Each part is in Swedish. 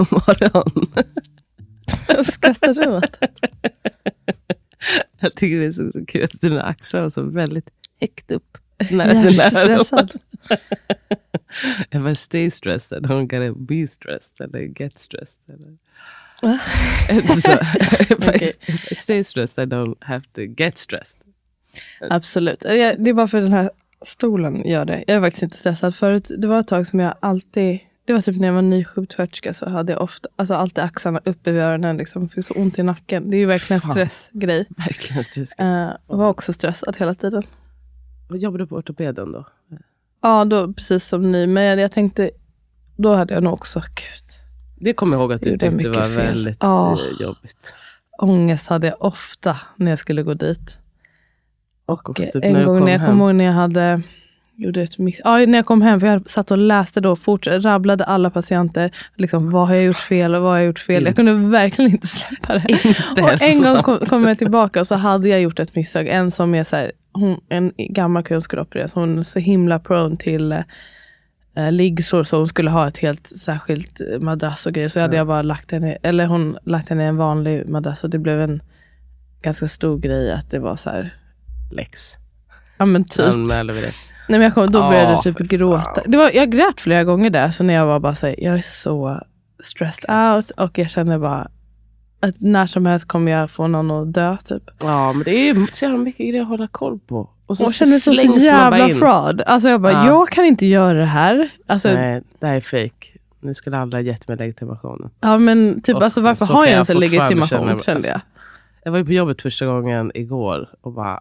God morgon. Vad skrattar du åt? Jag tycker det är så, så kul att dina axlar var så väldigt högt upp. När Jag är är stressad. Jag bara, stay stressed, I don't gotta be stressed, eller get stressed. Eller. Inte så. I stay stressed, I don't have to get stressed. Absolut. Det är bara för den här stolen gör det. Jag är faktiskt inte stressad. Förut, det var ett tag som jag alltid, det var typ när jag var ny sjuksköterska så hade jag ofta, alltså alltid axlarna uppe vid öronen. Liksom, fick så ont i nacken. Det är ju verkligen en stressgrej. Verkligen stressad. Uh, och var också stressad hela tiden. Vad jobbar du på ortopeden då? Ja, då precis som ny. Men jag, jag tänkte, då hade jag nog också, gud, Det kommer jag ihåg att du tyckte var fel? väldigt Ja. eh, jobbigt. ångest hade jag ofta när jag skulle gå dit. Och också typ en gång kom när jag hem. kommer ihåg när jag hade gjorde ett mix. Ja, när jag kom hem, för jag satt och läste då, fort, rabblade alla patienter. Liksom, vad har jag gjort fel och vad har jag gjort fel? Jag kunde verkligen inte släppa det. Inte och en gång kom, kom jag tillbaka och så hade jag gjort ett misstag. En som är så här, hon, en gammal kvinna skulle opereras. Hon är så himla prone till eh, liggsår så hon skulle ha ett helt särskilt eh, madrass och grejer. Så hade jag bara lagt henne, eller hon lagt henne i en vanlig madrass och det blev en ganska stor grej att det var så här, Lex. ja men typ. Anmäler vi det. Nej, men jag kom, då Ja, började jag typ gråta. Det var, jag grät flera gånger där, så när jag var bara så här, jag är så stressed out och jag känner bara att när som helst kommer jag få någon att dö typ. Ja, men det är ju så jävla mycket grejer att hålla koll på. Och så Och jag känner så, så jävla fraud. Alltså jag bara, Ja. jag kan inte göra det här. Alltså, Nej, det här är fake. Nu skulle alla ha gett mig legitimationen. ja men typ, Och alltså varför har jag jag ens en legitimation känna- kände alltså, jag. Jag var ju på jobbet första gången igår och bara,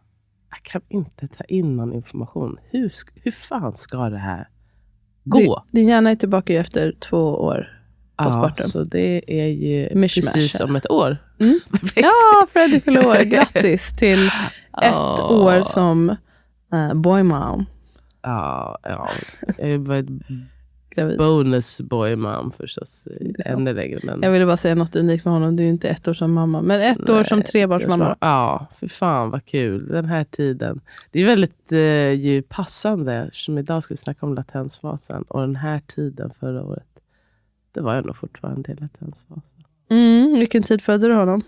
jag kan inte ta in någon information. Hur, hur fan ska det här gå? Din hjärna är tillbaka ju efter två år. Ja, så det är ju Mishmash precis om ett år. Mm. Ja, Freddie fyller år. Grattis till ett Ja. år som uh, boy mom. Ja, ja. Jag ett Gravid. bonus boy mom förstås. Ännu längre. Men... Jag ville bara säga något unikt med honom. Du är ju inte ett år som mamma. Men ett år som trebarnsmamma. Ja, för fan vad kul. Den här tiden. Det är väldigt eh, ju passande. Som idag ska vi snacka om latensfasen. Och den här tiden förra året. Det var ändå fortfarande i latensfasen. Mm, vilken tid födde du honom?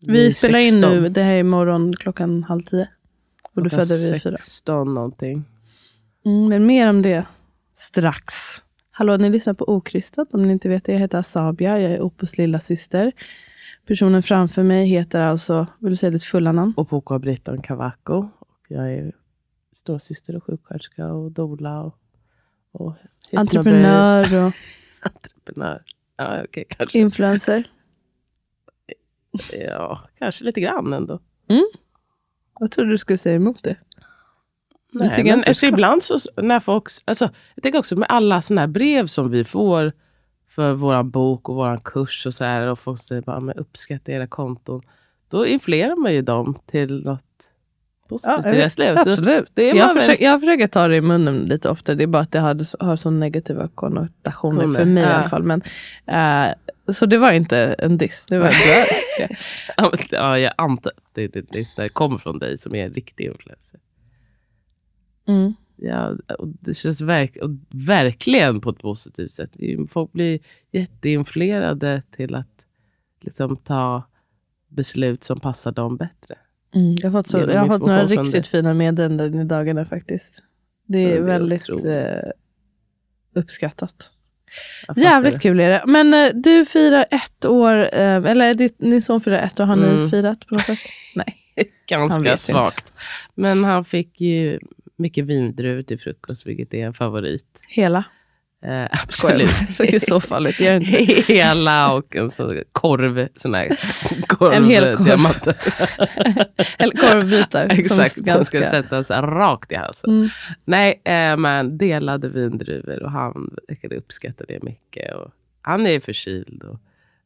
Vi är spelar in 16. nu. Det här är imorgon klockan halv tio. Och du födde vid fyra. 16 någonting. Mm, men mer om det strax. Hallå, ni lyssnar på Okrystat. Om ni inte vet det, jag heter Asabia. Jag är Opus lilla syster. Personen framför mig heter alltså, vill du säga ditt fulla namn? OK Britton Cavaco. Och jag är storasyster och sjuksköterska och doula. Och, och Entreprenör och Entreprenör. Ja, okej, kanske. influencer. Ja, kanske lite grann ändå. Jag trodde du skulle säga emot det. Nej, jag men alltså, ibland så när folk, alltså, jag tänker också med alla såna här brev som vi får för vår bok och vår kurs och så här och folk säger bara men uppskatta era konton. Då influerar man ju dem till något positivt i jag deras liv. Absolut. Det är jag, försöker, jag försöker ta det i munnen lite ofta. Det är bara att det hade, har så negativa konnotationer Kommer, för mig i ja. alla fall. Men, eh, så det var inte en diss. Det var, det Ja, ja, jag antar att det, det, det, där, kommer från dig som är en riktig influencer. Mm. Ja, och det känns verk, och verkligen på ett positivt sätt. Det Folk blir jätteinfluerade till att liksom ta beslut som passar dem bättre. Mm, jag har fått, så, jag har fått några riktigt fina meddelanden i dagarna faktiskt. Det är det är väldigt eh, uppskattat. Jävligt det. kul är det. Men eh, du firar ett år, eh, eller ditt, din son firar ett år. Har ni Mm. firat på något sätt? Nej. Ganska inte. svagt. Men han fick ju mycket vindruvor till frukost, vilket är en favorit. Hela? Eh, absolut. det är så farligt. Gör inte. Hela och en sån korv, sån här korv, En hel korv. diamanter. Eller korvbitar. Exakt, som, ganska- ska sättas rakt i halsen. Mm. Nej, eh, men delade vindruvor och han verkade uppskatta det mycket. Och han är förkyld och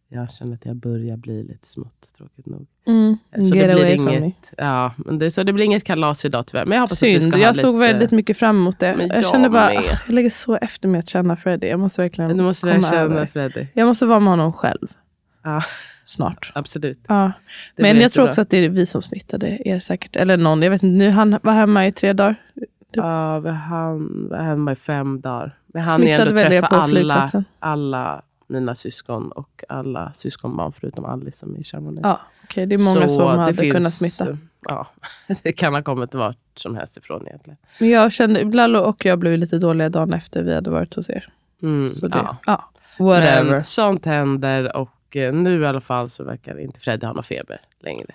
jag känner att jag börjar bli lite smått tråkigt nog. Mm. Så Get det blir inget, ja, men det, så det blir inget kalas idag tyvärr. Men jag hoppas att vi Synd, ska jag ha såg lite, väldigt mycket fram emot det. Men jag, jag kände bara, med. jag lägger så efter med att känna Freddy. Jag måste verkligen Nu måste komma känna över. Freddy. Jag måste vara med honom själv Ja, snart. absolut. Ja. Det Men jag tror också att det är vi som smittade er säkert. Eller någon, jag vet inte. Nu, han var hemma i tre dagar. Ja, vi hann var hemma i fem dagar. Men han är Smittade ändå väl er träffa alla, alla mina syskon och alla syskonbarn förutom Alice som är i Chamonix. Ja, okej. det är många Så som hade finns, kunnat smitta. Ja, det kan ha kommit vart som helst ifrån egentligen. Men jag kände, Lalo och jag blev lite dåliga dagen efter vi hade varit hos er. Mm, Så det, ja. ja. Whatever. Men sånt händer och eh, nu i alla fall så verkar inte Freddy ha någon feber längre.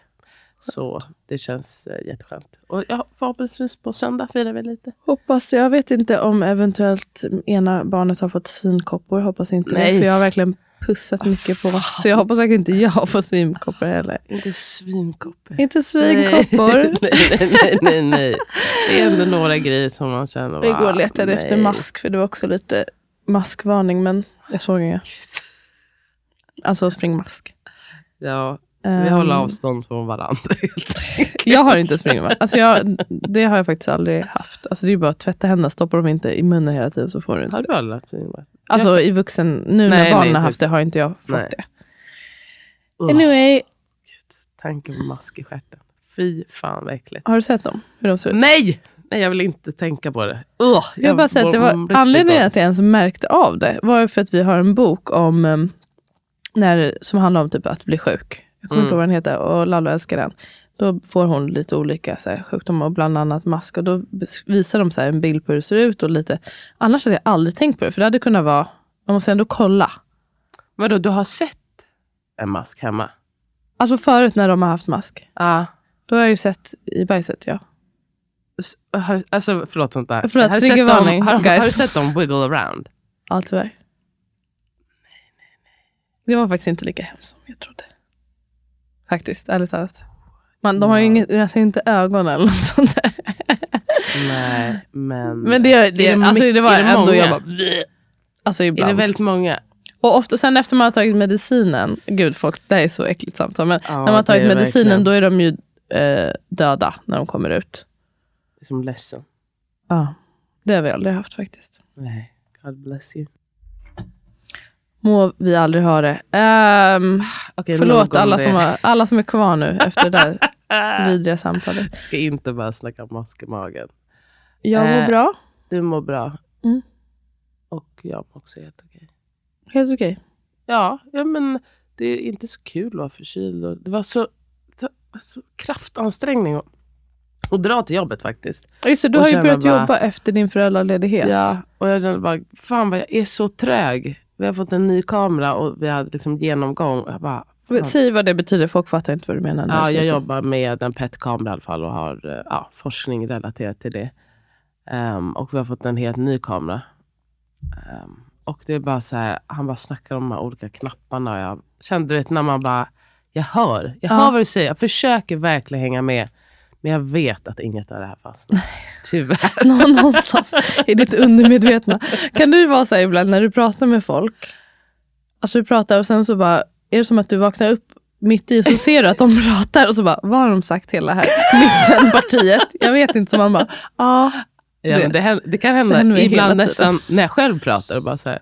Så det känns eh, jätteskönt. Och ja, förhoppningsvis på söndag firar vi lite. Hoppas, jag vet inte om eventuellt ena barnet har fått svinkoppor. Hoppas inte Nej. det. För jag har verkligen pussat mycket på. Så jag hoppas säkert inte jag fått svinkoppor heller. Inte svinkoppor. Inte svinkoppor. nej, nej, nej, nej, nej. Det är ändå några grejer som man känner. Igår "Wow, letade jag efter nej." mask. För det var också lite maskvarning. Men jag såg inga. Alltså springmask. Ja, vi Ehm, håller avstånd från varandra. Jag har inte springmask. Alltså jag, det har jag faktiskt aldrig haft. Alltså det är bara att tvätta händerna. Stoppar de inte i munnen hela tiden så får du inte. Har du aldrig haft springmask? Alltså i vuxen, nu Nej, när barnen har haft det har inte jag fått Nej. det. Anyway, Tanken på mask i stjärten. Fy fan vad äckligt. har du sett dem? Hur de ser ut? Nej! Nej, jag vill inte tänka på det. Ugh, Jag vill bara säga att det var anledningen att jag ens märkte av det var för att vi har en bok om um, när, som handlar om typ att bli sjuk. Jag kommer Mm. inte ihåg vad den heter och Lalo älskar den. Då får hon lite olika så här, sjukdomar och bland annat mask. Och då visar de så här, en bild på hur det ser ut och lite. Annars hade jag aldrig tänkt på det. För det hade kunnat vara, man måste ändå kolla. Vadå, du har sett en mask hemma? Alltså förut när de har haft mask. Ja. Då har jag ju sett i bajset ja. S- har- Alltså förlåt sånt där. Förlåt, har, du sett dem, har, har du sett dem wiggle around? Ja tyvärr. Det var faktiskt inte lika hemskt som jag trodde. Faktiskt, ärligt talat. Man, de har ju inget, alltså inte ögon eller något sånt där. Nej, men... Men det, det, Är det alltså, det var är det ändå, många? jag bara, bleh. Alltså är ibland. det väldigt många? Och ofta, sen efter man har tagit medicinen, gud folk, det här är så äckligt samtal, men Ja, när man har tagit är medicinen verkligen. då är de ju eh, döda när de kommer ut. Det är som ledsen. Ja, det har vi aldrig haft faktiskt. Nej, God bless you. Må vi aldrig ha det. Ehm, Okej, förlåt nog om alla som, har, alla som är kvar nu efter det där vidriga samtalet. Jag ska inte bara snacka mask i magen. Jag mår Eh, bra. Du mår bra. Mm. Och jag mår också helt okej. Helt okej. Ja, ja, men det är inte så kul att vara förkyld. Det var så, så, så kraftansträngning att, att dra till jobbet faktiskt. Just det, du Och har ju börjat bara- jobba efter din föräldraledighet. Ja, och jag kände bara, fan vad jag är så trög. Vi har fått en ny kamera och vi hade liksom genomgång. Jag bara. Säg vad det betyder, folk fattar inte vad du menar. Ja, jag så. jobbar med en PET-kamera i alla fall och har eh, ja, forskning relaterat till det. Ehm, och vi har fått en helt ny kamera. Ehm, och det är bara så här, han bara snackar om de här olika knapparna. Jag kände, du vet, när man bara, jag hör, jag Ja. hör vad du säger. Jag försöker verkligen hänga med. Men jag vet att inget av det här fastnar. Tyvärr. Nå- Någonstans i ditt undermedvetna. Kan du vara så här ibland när du pratar med folk? Alltså du pratar och sen så bara, är det som att du vaknar upp mitt i så ser du att de pratar och så bara, vad har de sagt hela här mittenpartiet? Jag vet inte, så man bara, ja. Ja, Det- det, kan hända ibland nästan när jag själv pratar och bara så här.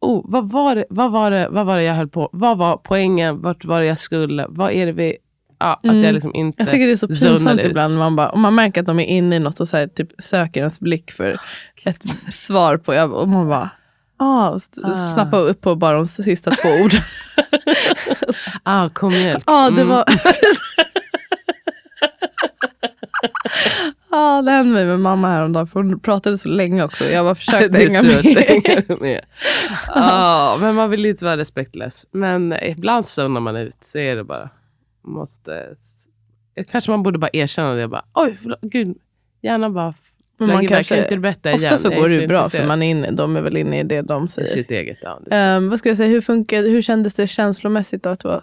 Oh, vad, var det, vad, var det, vad var det jag höll på Vad var poängen? Vart var det jag skulle? Vad är det vi... ja, att Mm. jag liksom inte Jag tycker det är så pinsamt ibland. Man bara, om man märker att de är inne i något och så här, typ söker ens blick för ett svar på. Jag, och man bara, ah, Ah. snappa upp på bara de sista två orden. Ah, kom mjölk. Ja, det Mm. var... Ja, det hände mig med mamma häromdagen. För hon pratade så länge också. Jag bara försökte hänga att med. med. Ja, men man vill inte vara respektlös. Men ibland zonar man ut, så är det bara. Måste... Kanske man borde bara erkänna det. Bara, Oj, förlåt, gud. Gärna bara Men flög man iväg. kanske- Kan inte berätta igen? Ofta så går det ju bra för man är inne, de är väl inne i det de I säger. sitt eget. Ja. Um, vad ska jag säga, hur, funkar, hur kändes det känslomässigt då att vara,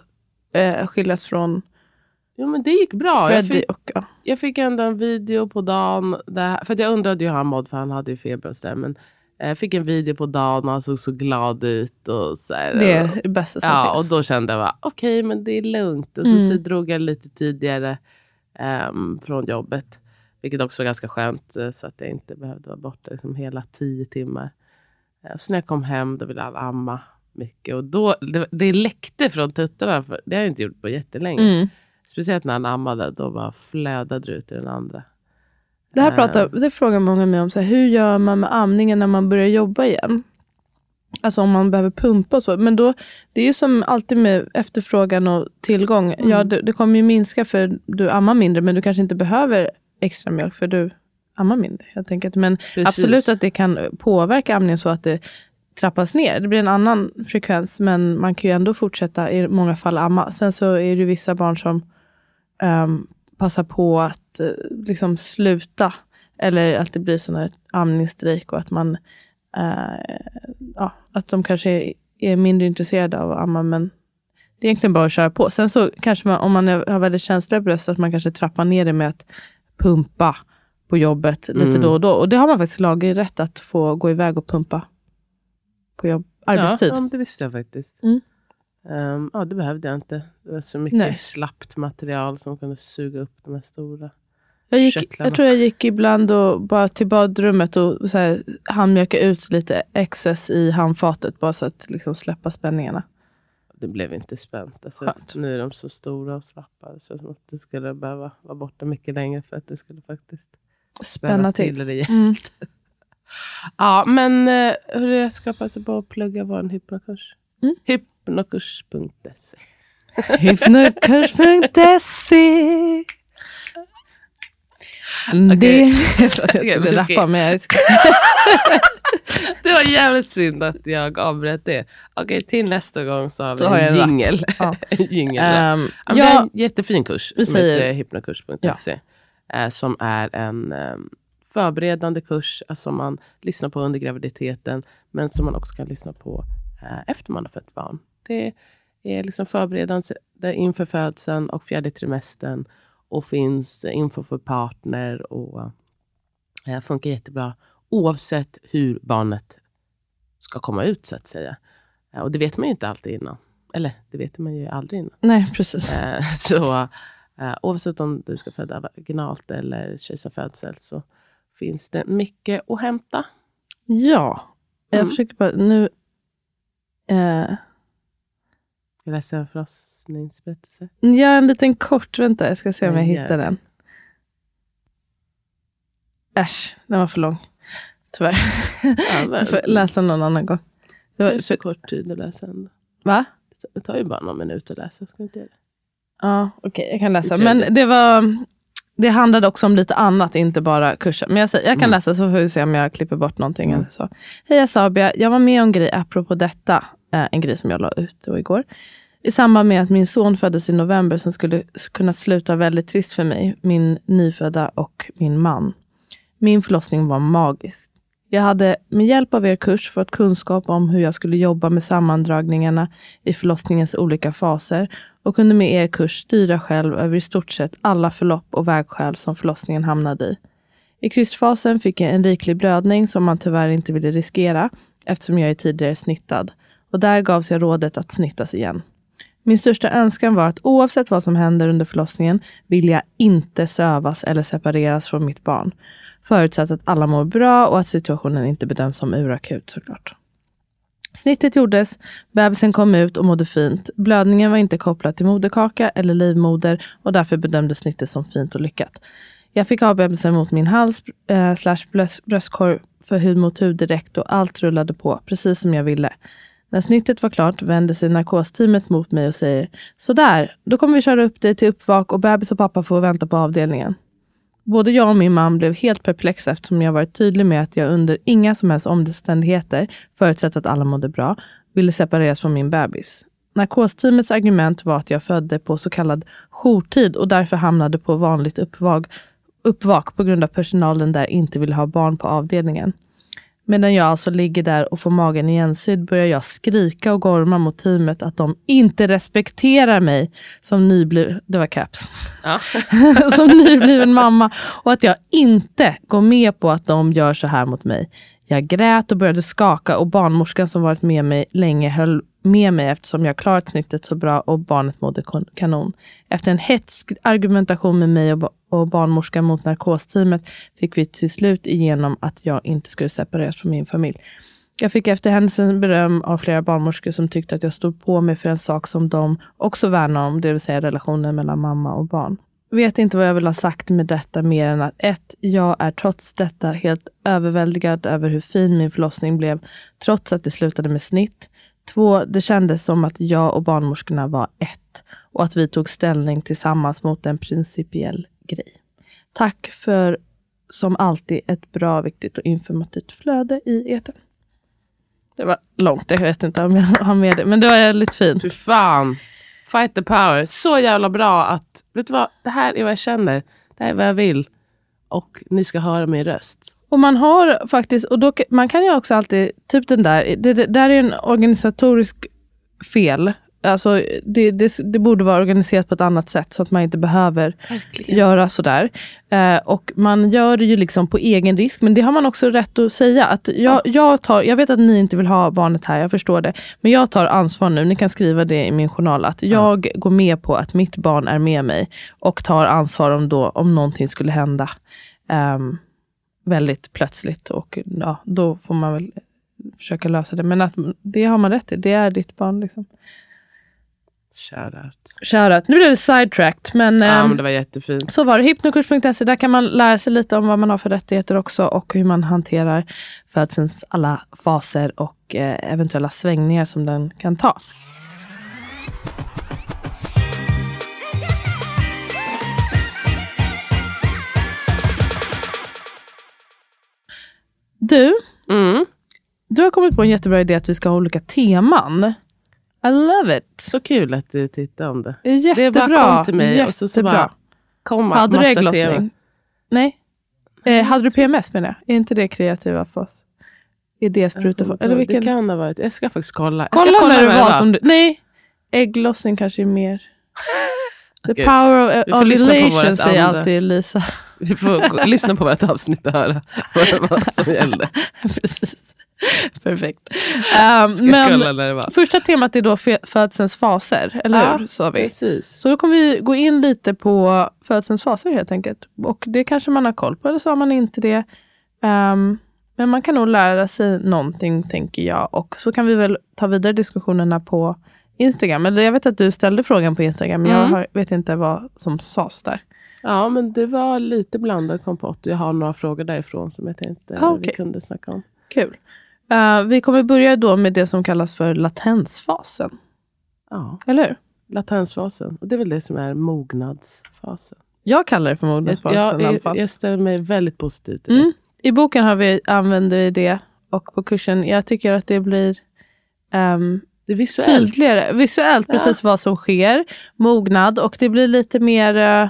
uh, skiljas från Jo, men det gick bra. Jag fick, Och, ja. jag fick ändå en video på dagen. Där, för jag undrade ju hur han mådde, för han hade ju feber och sådär. Men eh, jag fick en video på dagen och han såg så glad ut. Och så här, Det är det bästa som Ja, och finns. då kände jag okej, men det är lugnt. Och så, så Mm. drog jag lite tidigare ehm, från jobbet. Vilket också var ganska skönt, eh, så att jag inte behövde vara borta liksom hela tio timmar. Eh, och så när jag kom hem, då ville han amma mycket. Och då, det, det läckte från tuttarna, det har jag inte gjort på jättelänge. Mm. Speciellt när han ammade, då bara flödade det ut i den andra. Det här pratar, det frågar många mig om. Så här, hur gör man med amningen när man börjar jobba igen? Alltså om man behöver pumpa och så. Men då, det är ju som alltid med efterfrågan och tillgång. Mm. Ja, det, det kommer ju minska för du ammar mindre. Men du kanske inte behöver extra mjölk för du ammar mindre. Tänker att, men Precis. absolut att det kan påverka amningen så att det trappas ner. Det blir en annan frekvens. Men man kan ju ändå fortsätta i många fall amma. Sen så är det ju vissa barn som um, passar på att eh, liksom sluta. Eller att det blir sån här amningsstrejk och att man eh, ja, att de kanske är, mindre intresserade av att amma. Men det är egentligen bara att köra på. Sen så kanske man, om man har väldigt känsliga bröst, att man kanske trappar ner det med att pumpa på jobbet lite Mm. då och då. Och det har man faktiskt laglig rätt att få gå iväg och pumpa på jobb, arbetstid. Ja, det visste jag faktiskt. Mm. Ehm, ja, det behövde jag inte. Det var så mycket Nej. slappt material som kunde suga upp de här stora. Jag, gick, jag tror jag gick ibland och bara till badrummet och så här, handmjölka ut lite excess i handfatet. Bara så att liksom släppa spänningarna. Det blev inte spänt. Alltså, Skönt. nu är de så stora och slappa. Det känns som att det skulle behöva vara borta mycket längre för att det skulle faktiskt Spänna till. igen. Mm. Ja, men eh, hur jag ska passa på att plugga vår hypnokurs. Mm. Hypnokurs.se Hypnokurs.se Det, förlåt, jag Okej, skulle men det ska- rappa men jag Det var jävligt synd att jag avbröt det. Okej, till nästa gång så har vi jag en jingel. Ja. Ehm, Ja, ja, jättefin kurs som säger- heter hypnokurs.se. eh, som är en eh, förberedande kurs eh, som man lyssnar på under graviditeten. Men som man också kan lyssna på eh, efter man har fött barn. Det är liksom förberedande inför födseln och fjärde trimestern. Och finns info för partner och eh, funkar jättebra oavsett hur barnet ska komma ut så att säga. Eh, och det vet man ju inte alltid innan. Eller det vet man ju aldrig innan. nej precis. Eh, så eh, oavsett om du ska föda vaginalt eller kejsarfödsel så finns det mycket att hämta. Ja, jag Mm. försöker bara nu. Jag läser en förlossningsberättelse. Ja, en liten kort. Vänta, jag ska se om jag hittar den. Äsch, den var för lång. Tyvärr. Ja, men- jag får läsa någon annan gång. Det var, är så kort tid att läsa ändå. va? Det tar ju bara någon minut att läsa. Ska inte det? Ja, okej, jag kan läsa. Men det var... Det handlade också om lite annat, inte bara kursen. Men jag, säger, jag kan Mm. läsa så får vi se om jag klipper bort någonting. Mm. Eller så. Hej Sabia, jag var med om grej apropå detta. Eh, en grej som jag la ut då igår. I samband med att min son föddes i november som skulle kunna sluta väldigt trist för mig, min nyfödda och min man. Min förlossning var magisk. Jag hade med hjälp av er kurs fått kunskap om hur jag skulle jobba med sammandragningarna i förlossningens olika faser och kunde med er kurs styra själv över i stort sett alla förlopp och vägskäl som förlossningen hamnade i. I krystfasen fick jag en riklig blödning som man tyvärr inte ville riskera eftersom jag är tidigare snittad. Och där gavs jag rådet att snittas igen. Min största önskan var att oavsett vad som händer under förlossningen vill jag inte sövas eller separeras från mitt barn. Förutsatt att alla mår bra och att situationen inte bedöms som urakut såklart. Snittet gjordes, bebisen kom ut och mådde fint. Blödningen var inte kopplad till moderkaka eller livmoder och därför bedömdes snittet som fint och lyckat. Jag fick ha bebisen mot min hals eh, slash bröstkorg för hud mot hud direkt och allt rullade på precis som jag ville. När snittet var klart vände sig narkosteamet mot mig och säger Sådär, då kommer vi köra upp dig till uppvak och bebis och pappa får vänta på avdelningen. Både jag och min man blev helt perplexa eftersom jag varit tydlig med att jag under inga som helst omständigheter, förutsatt att alla mådde bra, ville separeras från min bebis. Narkosteamets argument var att jag födde på så kallad jourtid och därför hamnade på vanligt uppvak, uppvak på grund av personalen där inte ville ha barn på avdelningen. Medan jag alltså ligger där och får magen igensydd börjar jag skrika och gorma mot teamet att de inte respekterar mig som nybliven, det var caps, Ja. som nybliven mamma och att jag inte går med på att de gör så här mot mig. Jag grät och började skaka och barnmorskan som varit med mig länge höll med mig eftersom jag klarat snittet så bra och barnet mådde kanon. Efter en hetsk argumentation med mig och, och barnmorskan mot narkosteamet fick vi till slut igenom att jag inte skulle separeras från min familj. Jag fick efter händelsen beröm av flera barnmorskor som tyckte att jag stod på mig för en sak som de också värnar om, det vill säga relationen mellan mamma och barn. Vet inte vad jag vill ha sagt med detta mer än att ett, Jag är trots detta helt överväldigad över hur fin min förlossning blev, trots att det slutade med snitt. Två, Det kändes som att jag och barnmorskorna var ett och att vi tog ställning tillsammans mot en principiell grej. Tack för som alltid ett bra, viktigt och informativt flöde i etern. Det var långt, jag vet inte om jag har med det, men det var lite fint. Fy fan. Fight the power. Så jävla bra att, vet du vad, det här är vad jag känner. Det här är vad jag vill. Och ni ska höra min röst. Och man har faktiskt, och då, man kan ju också alltid, typ den där, det, det där är en organisatorisk fel. Alltså det, det, det borde vara organiserat på ett annat sätt så att man inte behöver Verkligen. göra sådär. Eh, och man gör det ju liksom på egen risk, men det har man också rätt att säga. Att jag, jag, tar, jag vet att ni inte vill ha barnet här, jag förstår det. Men jag tar ansvar nu, ni kan skriva det i min journal, att jag går med på att mitt barn är med mig och tar ansvar om, då, om någonting skulle hända. ehm, väldigt plötsligt och ja, då får man väl försöka lösa det. Men att det har man rätt i, det är ditt barn. Liksom. Shout out. Shoutout. Nu blev det sidetracked, men, Ja, ehm, men det var jättefint. så var det. Hypnokurs.se, där kan man lära sig lite om vad man har för rättigheter också och hur man hanterar födselns alla faser och eh, eventuella svängningar som den kan ta. Du, Mm. du har kommit på en jättebra idé att vi ska ha olika teman. I love it. Så kul att du tittade om det. Jättebra. Det bara kom till mig och så, så Jättebra. bara kom Hade du ägglossning? Nej. Eh, hade du PMS menar jag? Är inte det kreativa fas? Idéspruta? Eller vilken? Det kan ha varit. Jag ska faktiskt kolla. Kolla, ska när det var som du... Nej. Ägglossning kanske är mer... The Okej. power of på ovulation säger alltid Lisa. Vi får lyssna på vårt avsnitt och höra vad det var som gällde. Precis. Perfekt. Um, men första temat är då födselns faser, eller Ja, hur? Sa vi. Precis. Så då kommer vi gå in lite på födselns faser helt enkelt. Och det kanske man har koll på, eller så har man inte det. Ehm, men man kan nog lära sig någonting, tänker jag. Och så kan vi väl ta vidare diskussionerna på Instagram. Eller jag vet att du ställde frågan på Instagram, men jag Mm. har, vet inte vad som sades där. Ja, men det var lite blandad kompott. Jag har några frågor därifrån som jag tänkte Ah, vi okej. kunde snacka om. Kul. Eh, vi kommer börja då med det som kallas för latensfasen. Ja, Eller hur? latensfasen. Och det är väl det som är mognadsfasen. Jag kallar det för Jag, mognadsfasen jag, i alla jag, fall. jag ställer mig väldigt positiv till det. Mm. I boken har vi, använder vi det och på kursen, jag tycker att det blir ehm, Det är visuellt. tydligare. Visuellt Ja. precis vad som sker. Mognad och det blir lite mer eh,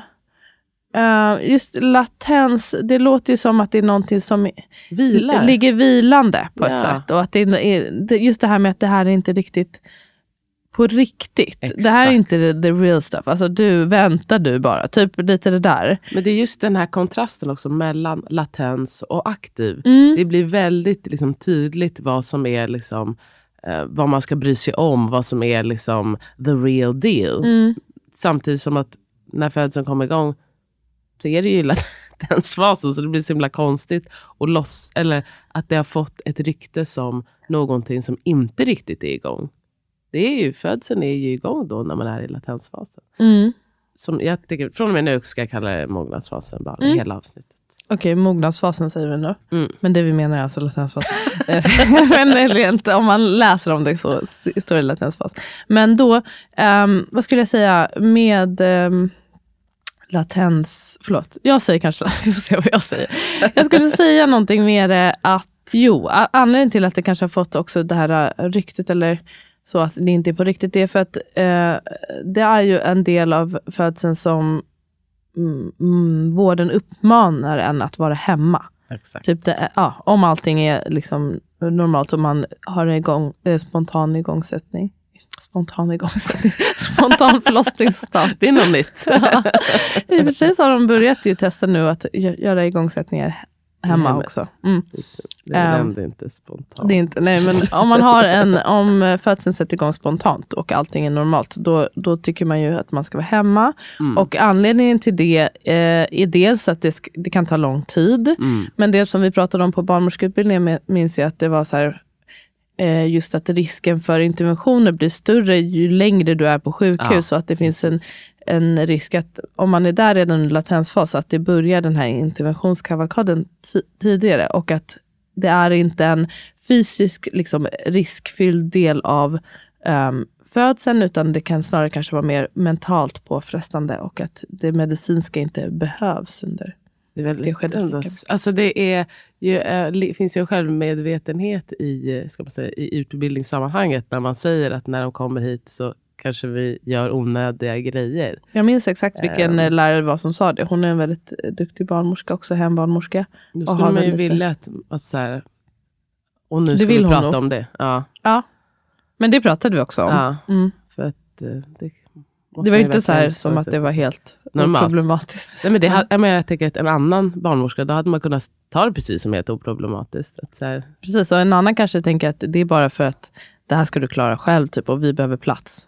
eh, just latens, det låter ju som att det är någonting som Vilar. ligger vilande på ett Ja. sätt. Och att det är, just det här med att det här är inte riktigt på riktigt. Det här är Exakt. inte the, the real stuff. Alltså du, väntar du bara. Typ lite det där. Men det är just den här kontrasten också mellan latens och aktiv. Mm. Det blir väldigt liksom, tydligt vad som är liksom, eh, vad man ska bry sig om, vad som är liksom, the real deal. Mm. Samtidigt som att när födseln kommer igång så är det ju latensfasen, så det blir så himla konstigt. Och loss, eller att det har fått ett rykte som någonting som inte riktigt är igång. Det är ju, födseln är ju igång då när man är i latensfasen. Mm. Som jag tycker, från och med nu ska jag kalla det mognadsfasen, bara Mm. hela avsnittet. Okej, mognadsfasen säger vi nu. Mm. Men det vi menar är alltså latensfas. Men rent, om man läser om det så står det latensfas. Men då, ehm, vad skulle jag säga med um, latens, förlåt, jag säger kanske, vi får se vad jag säger. Jag skulle säga någonting det att, jo, anledningen till att det kanske har fått också det här äh, ryktet eller så att det inte är på riktigt, det är för att eh, det är ju en del av födseln som mm, mm, vården uppmanar en att vara hemma. Exakt. Typ det, är- ja, om allting är liksom normalt och man har en igång, eh, spontan igångsättning. Spontan igångsättning. Spontan förlossningsstart. Det är något nytt. Ja. I och för sig så har de börjat ju testa nu att gö- göra igångsättningar hemma hemmet. också. Mm. Just det. det är Ehm, inte spontant. Det är inte, nej, men om man har en, om födseln sätter igång spontant och allting är normalt, då, då tycker man ju att man ska vara hemma. Mm. Och anledningen till det eh, är dels att det, det kan ta lång tid. Mm. Men det som vi pratade om på barnmorskeutbildningen minns jag att det var så här, just att risken för interventioner blir större ju längre du är på sjukhus. Ja, och att det finns en, en risk att om man är där redan under latensfas, att det börjar den här interventionskavalkaden ti- tidigare. Och att det är inte en fysisk liksom, riskfylld del av um, födseln, utan det kan snarare kanske vara mer mentalt påfrestande och att det medicinska inte behövs under Det, är väldigt lika. alltså det är ju, eh, finns ju en självmedvetenhet i, ska man säga, i utbildningssammanhanget när man säger att när de kommer hit så kanske vi gör onödiga grejer. Jag minns exakt vilken eh, lärare det var som sa det. Hon är en väldigt eh, duktig barnmorska, också hembarnmorska. Då skulle man ju vilja att, att så här, och nu Det ska vill vi prata nog. om det. Ja, Ja, men det pratade vi också om. ja Mm. för att det Det var ju inte så här som att det var helt Normalt. problematiskt. Nej, men det, ha- jag, menar, jag tänker att en annan barnmorska, då hade man kunnat ta det precis som helt oproblematiskt. Att så här, Precis, och en annan kanske tänker att det är bara för att det här ska du klara själv typ, och vi behöver plats.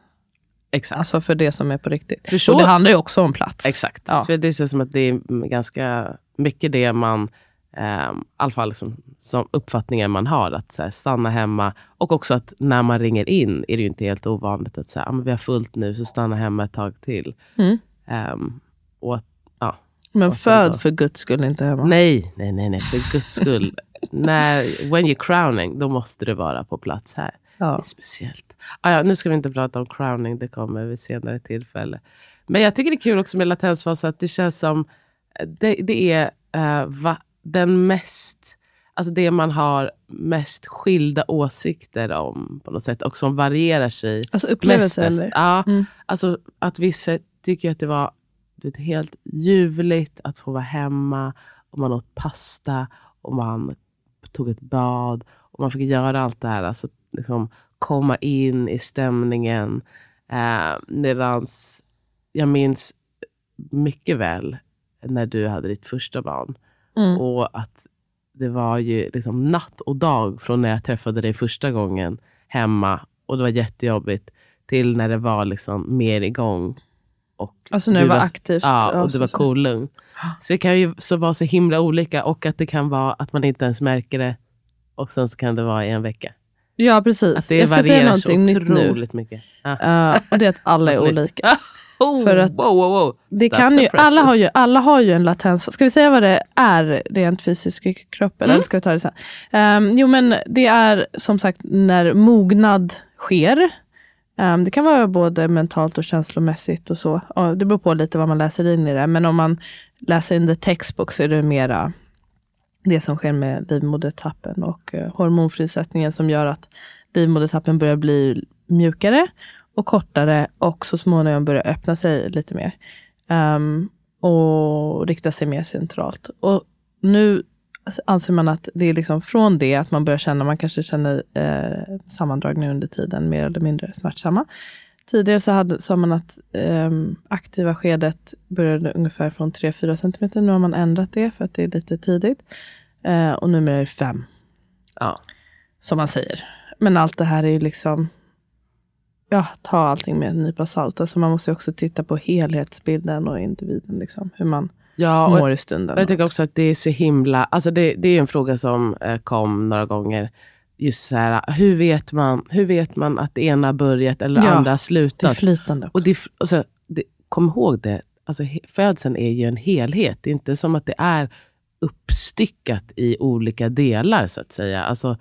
exakt. Alltså för det som är på riktigt. För så- Och det handlar ju också om plats. Exakt. Ja. För det känns som att det är ganska mycket det man, eh, i alla fall liksom, som uppfattningen man har, att här, stanna hemma. Och också att när man ringer in är det ju inte helt ovanligt att säga, ah, men vi har fullt nu, så stanna hemma ett tag till. Mm. Ehm, och ja. Men föd för guds skull inte hemma. Nej, nej, nej, nej, för guds skull. när, when you're crowning, då måste du vara på plats här. Det Ja. är speciellt. Ah, ja, nu ska vi inte prata om crowning, det kommer vid senare tillfälle. Men jag tycker det är kul också med latensfas, att det känns som det, det är eh, va, den mest, alltså det man har mest skilda åsikter om på något sätt och som varierar sig Alltså upplevelser mest. eller? Ja, Mm. alltså att vissa tycker att det var vet, helt ljuvligt att få vara hemma och man åt pasta och man tog ett bad och man fick göra allt det här. Alltså liksom komma in i stämningen. Eh, medans jag minns mycket väl när du hade ditt första barn. Mm. Och att det var ju liksom natt och dag från när jag träffade dig första gången hemma och det var jättejobbigt till när det var liksom mer igång. Och Alltså när du det var aktivt. Ja, och så- det var så. cool. Så det kan ju så vara så himla olika och att det kan vara att man inte ens märker det och sen så kan det vara i en vecka. Ja, precis. Att det jag ska säga varierar så någonting nytt nu. otroligt mycket. Ja. Eh, och det är att alla är olika. Oh, För att wow, wow, wow. Det Stop kan ju, alla, har ju, alla har ju en latens. Ska vi säga vad det är rent fysiskt i kroppen? Mm. Eller ska vi ta det sen? Ehm, jo men det är som sagt när mognad sker. Ehm, det kan vara både mentalt och känslomässigt och så. Och det beror på lite vad man läser in i det. Men om man läser in the textbook så är det mera det som sker med livmodertappen och uh, hormonfrisättningen som gör att livmodertappen börjar bli mjukare och kortare och så småningom börjar öppna sig lite mer. Ehm, och rikta sig mer centralt. Och nu anser man att det är liksom från det att man börjar känna, man kanske känner eh, sammandragningar under tiden, mer eller mindre smärtsamma. Tidigare så hade, sa man att ehm, aktiva skedet började ungefär från 3-4 cm. Nu har man ändrat det för att det är lite tidigt. Eh, och numera är det 5 Ja. som man säger. Men allt det här är ju liksom, ja, ta allting med en nypa salt. Alltså man måste också titta på helhetsbilden och individen. Liksom, hur man, Ja, och mår i stunden. jag tycker också att det är så himla... Alltså det, det är en fråga som eh, kom några gånger. Just så här, hur vet man, hur vet man att det ena börjat eller det Ja, andra har det är slutat? flytande också. Och det, alltså, det, kom ihåg det, alltså, födseln är ju en helhet. Det är inte som att det är uppstyckat i olika delar, så att säga. Alltså,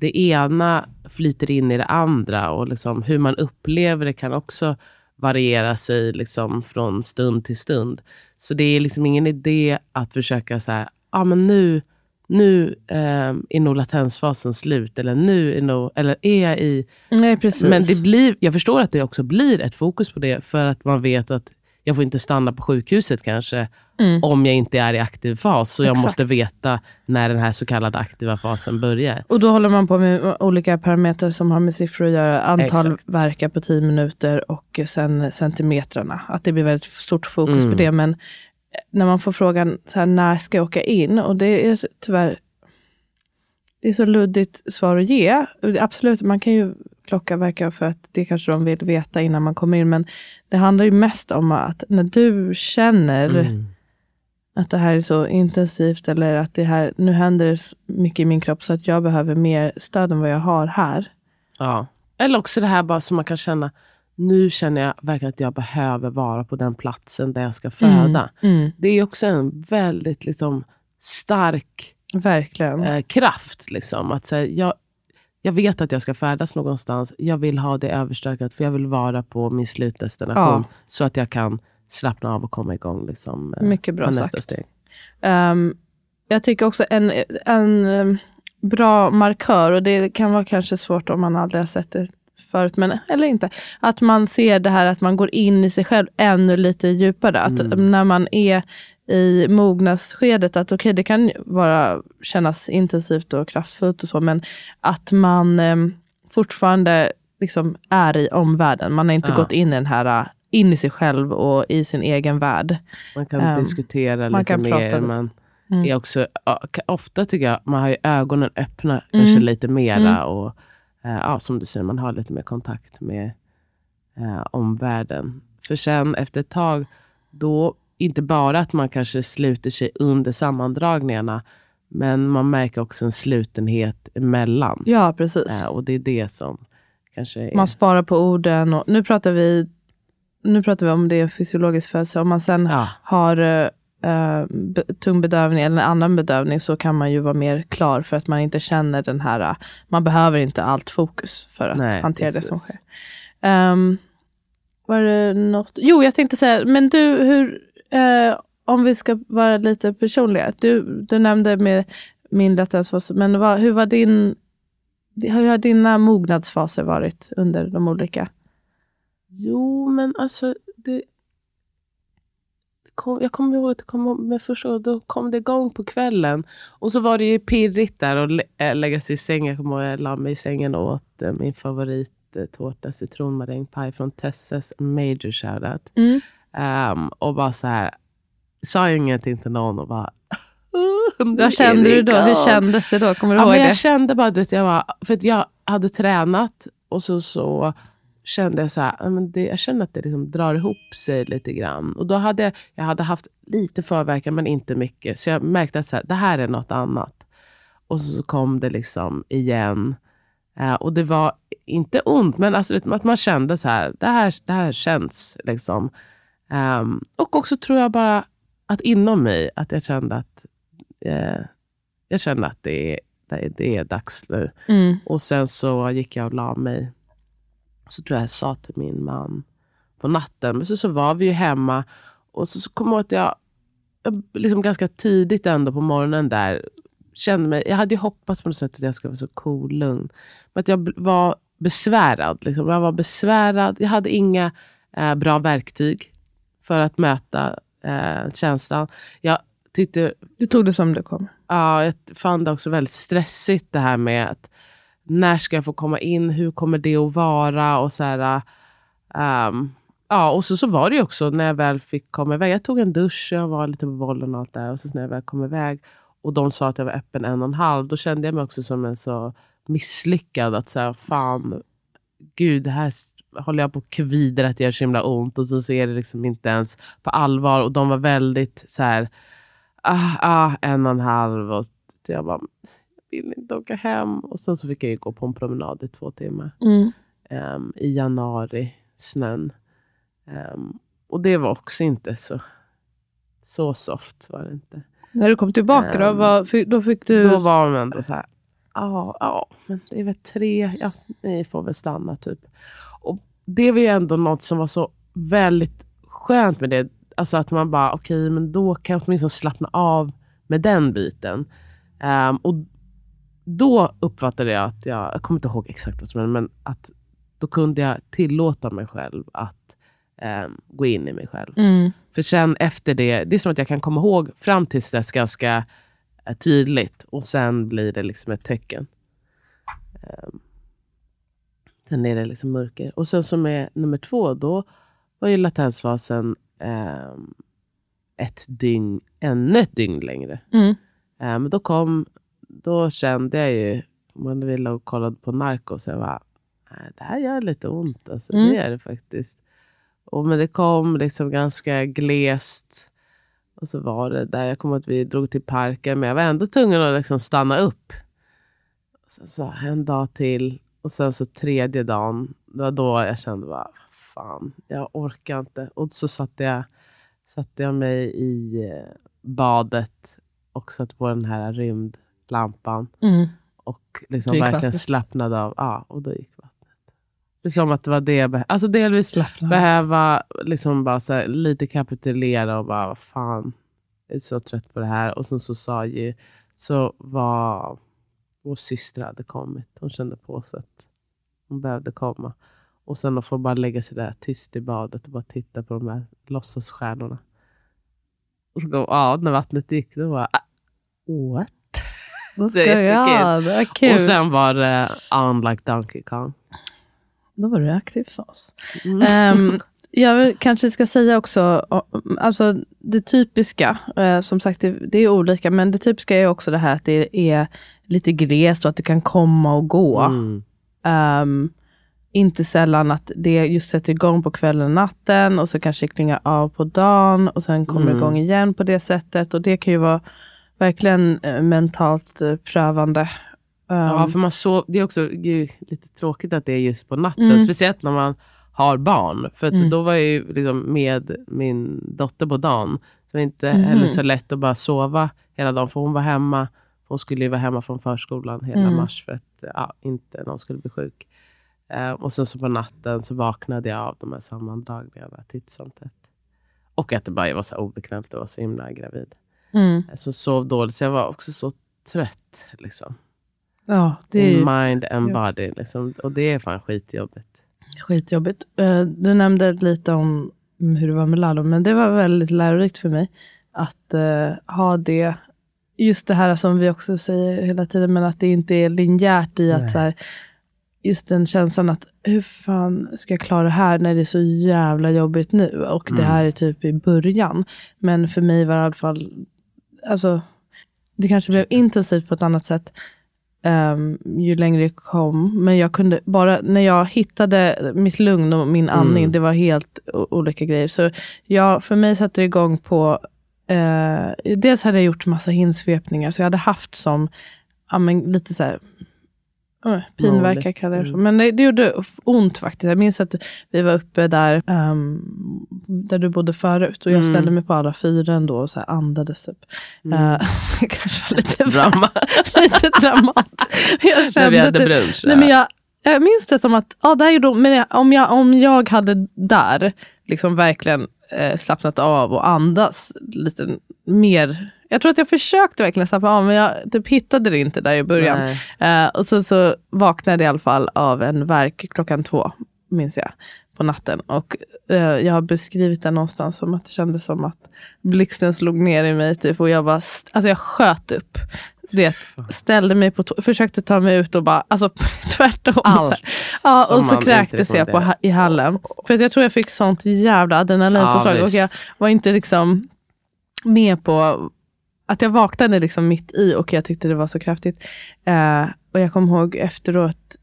det ena flyter in i det andra och liksom, hur man upplever det kan också variera sig liksom, från stund till stund. Så det är liksom ingen idé att försöka säga, ah, men nu, nu eh, är nog latensfasen slut, eller nu är, nog, eller är jag i Nej, precis. men det blir, jag förstår att det också blir ett fokus på det, för att man vet att jag får inte stanna på sjukhuset kanske, Mm. om jag inte är i aktiv fas. Så jag Exakt. måste veta när den här så kallade aktiva fasen börjar. Och då håller man på med olika parametrar som har med siffror att göra. Antal Exakt. verkar på 10 minuter och sen centimetrarna. Att det blir väldigt stort fokus Mm. på det. Men när man får frågan, så här, när ska jag åka in? Och det är tyvärr det är så luddigt svar att ge. Absolut, man kan ju klocka verka för att det kanske de vill veta innan man kommer in. Men det handlar ju mest om att när du känner Mm. Att det här är så intensivt eller att det här, nu händer det mycket i min kropp så att jag behöver mer stöd än vad jag har här. Ja. Eller också det här bara som man kan känna, nu känner jag verkligen att jag behöver vara på den platsen där jag ska föda. Mm, Det är också en väldigt liksom, stark verkligen. eh, kraft. Liksom. Att säga, jag, jag vet att jag ska färdas någonstans. Jag vill ha det överstökat för jag vill vara på min slutdestination. Ja. Så att jag kan slappna av och komma igång. Liksom, eh, Mycket bra ta nästa sagt. steg. Ehm, jag tycker också en, en ehm, bra markör, och det kan vara kanske svårt om man aldrig har sett det förut, men, eller inte. Att man ser det här att man går in i sig själv ännu lite djupare. Att Mm. när man är i mognadsskedet, att okej, det kan vara, kännas intensivt och kraftfullt och så, men att man ehm, fortfarande liksom är i omvärlden. Man har inte Ja. gått in i den här, in i sig själv och i sin egen värld. Man kan Ehm, diskutera man lite kan prata mer. Man Mm. är också, ofta tycker jag man har ju ögonen öppna Mm. kanske lite mera. Mm. Och, eh, ja, som du säger, man har lite mer kontakt med eh, omvärlden. För sen efter ett tag, då inte bara att man kanske sluter sig under sammandragningarna, men man märker också en slutenhet emellan. Ja, precis. Eh, och det är det som kanske är... Man sparar på orden. Och nu, pratar vi, nu pratar vi om det är fysiologisk födsel. Om man sen ja, har eh, eh, be, tung bedövning eller en annan bedövning så kan man ju vara mer klar för att man inte känner den här, eh, man behöver inte allt fokus för att Nej, hantera det precis. som sker. Um, var det något? Jo, jag tänkte säga, men du, hur, eh, om vi ska vara lite personliga. Du, du nämnde med min latensfas, men vad, hur var din, hur har dina mognadsfaser varit under de olika? Jo, men alltså... Det, kom, jag kommer ihåg att det kom med första gången, då kom det igång på kvällen. Och så var det ju pirrigt där att lä, äh, lägga sig i sängen. Jag kommer ihåg att jag la mig i sängen och åt äh, min favorittårta, citronmarängpaj från Tösses. Major shoutout. Um, och bara så här, sa ingenting till någon och bara... Vad kände du då? Hur kändes det då? Kommer du Ja, ihåg men det? jag kände bara, vet, jag var, för att jag hade tränat och så, så kände jag så här, men det, jag känner att det liksom drar ihop sig lite grann. Och då hade jag, jag hade haft lite förverkan men inte mycket. Så jag märkte att så här, det här är något annat. Och så kom det liksom igen. Eh, och det var inte ont, men alltså, att man kände så här, det här, det här känns. liksom. Ehm, och också tror jag bara att inom mig, att jag kände att eh, jag kände att det är, det är, det är dags nu. Mm. Och sen så gick jag och la mig. Så tror jag jag sa till min man på natten. Men så, så var vi ju hemma. Och så, så kom jag ihåg att jag, jag liksom ganska tidigt ändå på morgonen där kände mig, jag hade ju hoppats på något sätt att jag skulle vara så cool, lugn. Men att jag var besvärad. Liksom. Jag var besvärad. Jag hade inga eh, bra verktyg för att möta eh, känslan. Jag tyckte Du tog det som det kom. Ja, jag fann det också väldigt stressigt det här med att när ska jag få komma in, hur kommer det att vara och så här. um, ja, och så, så var det ju också när jag väl fick komma iväg. Jag tog en dusch, jag var lite på bollen och allt det. Och så när jag väl kom iväg och de sa att jag var öppen en och en halv, då kände jag mig också som en så misslyckad. Att säga, fan, gud, det här håller jag på att kvider att det gör så himla ont. Och så ser det liksom inte ens på allvar. Och de var väldigt så här, ah, ah, en och en halv. Och så jag bara, vill inte åka hem. Och sen så fick jag ju gå på en promenad i två timmar. Mm. Ehm, I januari, snön. Ehm, och det var också inte så, så soft. var det inte. När du kom tillbaka då, Ehm, fick- då fick du... Då var de ändå så här, ja, ja, men det är väl tre, ja, ni får väl stanna typ. Och det var ju ändå något som var så väldigt skönt med det. Alltså att man bara, okej, men då kan jag åtminstone slappna av med den biten. Ehm, och då uppfattade jag att jag, jag kommer inte ihåg exakt vad som hände, men att då kunde jag tillåta mig själv att ehm, gå in i mig själv. Mm. För sen efter det, det är som att jag kan komma ihåg fram tills dess ganska eh, tydligt. Och sen blir det liksom ett tecken. Um, sen är det liksom mörker. Och sen som är nummer två, då var ju latensfasen ehm, ett dygn, ännu ett dygn längre. Mm. Eh, men då kom, då kände jag ju, man ville och kollade på narkos, jag bara, "Nej, det här gör lite ont. Alltså, Mm. Det gör det faktiskt. Och, men det kom liksom ganska glest. Och så var det där, jag kommer att vi drog till parken, men jag var ändå tvungen att liksom stanna upp. Och sen så en dag till, och sen så tredje dagen, det var då jag kände bara, fan, jag orkar inte. Och så satte jag, satte jag mig i eh, badet och satte på den här rymdlampan Mm. och liksom verkligen vattnet. slappnade av. Ja, och då gick vattnet. Det är som att det var det jag behövde. Alltså delvis Slappna behöva liksom bara här, lite kapitulera och bara, fan, jag är så trött på det här. Och sen så sa ju, så var vår syster hade kommit. Hon kände på sig att hon behövde komma. Och sen att få bara lägga sig där tyst i badet och bara titta på de här låtsasstjärnorna. Och så, ja, när vattnet gick, då var ah, what? Det är jättekul. var kul. Och sen var det Unlike Donkey Kong. Då var du aktiv för oss. Mm. Ehm, jag kanske ska säga också, alltså det typiska, eh, som sagt det, det är olika, men det typiska är också det här att det är lite glest och att det kan komma och gå. Mm. Ehm, inte sällan att det just sätter igång på kvällen och natten och så kanske det klingar av på dagen och sen kommer Mm. igång igen på det sättet. Och det kan ju vara verkligen eh, mentalt eh, prövande. Ja, Ehm, för man sov, det är också ju lite tråkigt att det är just på natten. Mm. Speciellt när man har barn. För Mm. då var jag ju liksom med min dotter på dagen. Det var inte Mhm. heller så lätt att bara sova hela dagen. För hon var hemma. Hon skulle ju vara hemma från förskolan hela Mm. mars. För att ja, inte någon skulle bli sjuk. Eh, och sen så på natten så vaknade jag av de här sammandragningarna titt som tätt. Och att det bara var så obekvämt att vara så himla gravid. Mm, Så sov dåligt, så jag var också så trött. Liksom. ja, det är mind and body. Liksom. Och det är fan skitjobbigt. skitjobbigt. Eh, du nämnde lite om hur det var med Lalo, men det var väldigt lärorikt för mig att eh, ha det just det här som vi också säger hela tiden, men att det inte är linjärt i att Nej. så här, just den känslan att hur fan ska jag klara det här när det är så jävla jobbigt nu och det Mm. här är typ i början. Men för mig var det i alla fall, alltså det kanske blev intensivt på ett annat sätt ehm, ju längre det kom. Men jag kunde bara, när jag hittade mitt lugn och min andning, Mm. det var helt olika grejer. Så jag, för mig satte det igång på, eh, dels hade jag gjort massa hinsvepningar, så jag hade haft som, ja men lite så här, uh, pinverkar kallar jag det. Mm. Men det, det gjorde ont faktiskt. Jag minns att vi var uppe där, ehm, där du bodde förut och jag Mm. ställde mig på alla fyra ändå och så andades typ. Mm. Eh, kanske lite Drama. lite dramatiskt. Jag När vi hade typ, brunch. nej, men jag, jag minns det som att, ja, det här gjorde, men jag, om, jag, om jag hade där liksom verkligen eh, slappnat av och andas lite mer. Jag tror att jag försökte verkligen slappna av, men jag typ hittade det inte där i början. Eh, och sen så vaknade jag i alla fall av en verk klockan två, minns jag, på natten. Och eh, jag har beskrivit det någonstans som att det kändes som att blixten slog ner i mig. Typ, och jag bara, alltså jag sköt upp. Du vet, ställde mig på försökte ta mig ut och bara, alltså tvärtom. Allt Ja, och så kräktes jag på, i hallen. För att jag tror jag fick sånt jävla adrenalinpåslag. Ja, och jag var inte liksom med på att jag vaknade liksom mitt i och jag tyckte det var så kraftigt. Eh, och jag kommer ihåg efteråt,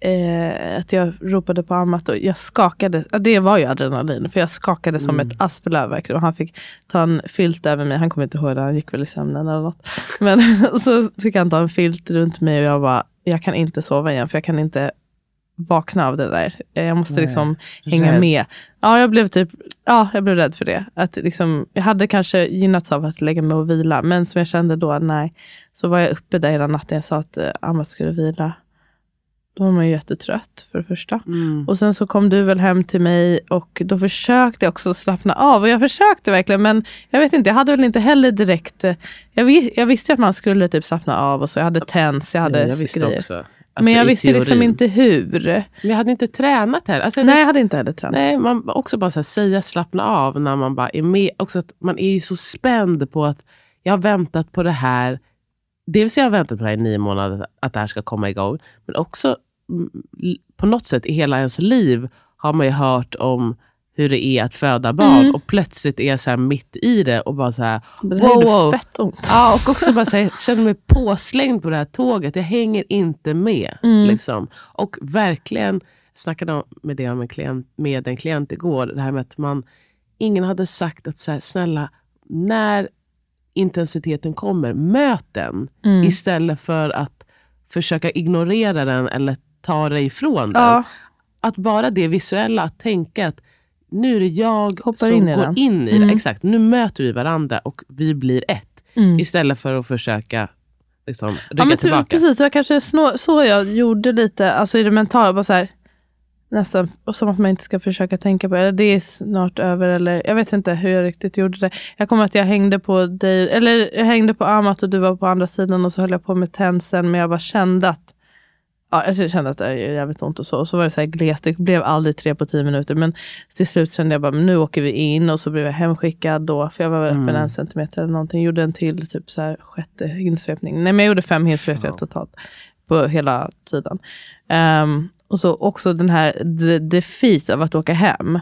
eh, att jag ropade på Amat och jag skakade. Det var ju adrenalin, för jag skakade som Mm. ett asplöv verkligen. Och han fick ta en filt över mig. Han kommer inte ihåg det, han gick väl i sömnen eller något. Men så fick han ta en filt runt mig och jag bara, jag kan inte sova igen, för jag kan inte vakna av det där. Eh, Jag måste Nej. liksom hänga Rädd. med. Ja, jag blev typ, ja, jag blev rädd för det. Att liksom, jag hade kanske gynnats av att lägga mig och vila, men som jag kände då, nej. Så var jag uppe där hela natten, jag sa att eh, Amat skulle vila. Då var man ju jättetrött för det första. Mm. Och sen så kom du väl hem till mig och då försökte jag också slappna av. Och jag försökte verkligen men jag vet inte, jag hade väl inte heller direkt. eh, Jag, vis, jag visste att man skulle typ slappna av och så. Jag hade tens, jag hade Ja, jag visste grejer. också. Alltså, men jag visste liksom teorin. inte hur. Men jag hade inte tränat heller. Alltså, Nej, jag hade inte heller tränat. Nej, man också bara så här, säga slappna av när man bara är med. Också att man är ju så spänd på att jag har väntat på det här. Dels jag har väntat på det här i nio månader, att det här ska komma igång. Men också mm, på något sätt i hela ens liv har man ju hört om hur det är att föda barn. Mm. Och plötsligt är jag så mitt i det och bara så här, Det här Wow, wow. fett ont. Ja, och också bara så här, känner mig påslängd på det här tåget. Jag hänger inte med. Mm. Liksom. Och verkligen, jag snackade om med det med en, klient, med en klient igår, det här med att man, ingen hade sagt att så här, snälla, när intensiteten kommer, möt den. Mm. Istället för att försöka ignorera den eller ta dig ifrån den. Ja, Att bara det visuella, att tänka att nu är det jag Hoppar som in i går den. in i det. Mm. Exakt, nu möter vi varandra och vi blir ett. mm. Istället för att försöka liksom, rygga ja men ty- tillbaka. precis, det var kanske snå, så jag gjorde lite, alltså i det mentala, bara så här, nästan och som att man inte ska försöka tänka på det. Det är snart över eller jag vet inte hur jag riktigt gjorde det. Jag kommer att jag hängde på dig, eller jag hängde på Amat och du var på andra sidan och så höll jag på med tensen men jag bara kände att Ja, alltså jag kände att det är jävligt ont och så. Och så var det så här glest. Det blev aldrig tre på tio minuter. Men till slut kände jag bara, men nu åker vi in. Och så blev jag hemskickad då. För jag var väl öppen Mm. en centimeter eller någonting. Gjorde en till typ så här sjätte hinsvepning. Nej men jag gjorde fem hinsvepningar totalt. På hela tiden. Ehm, och så också den här the defeat av att åka hem.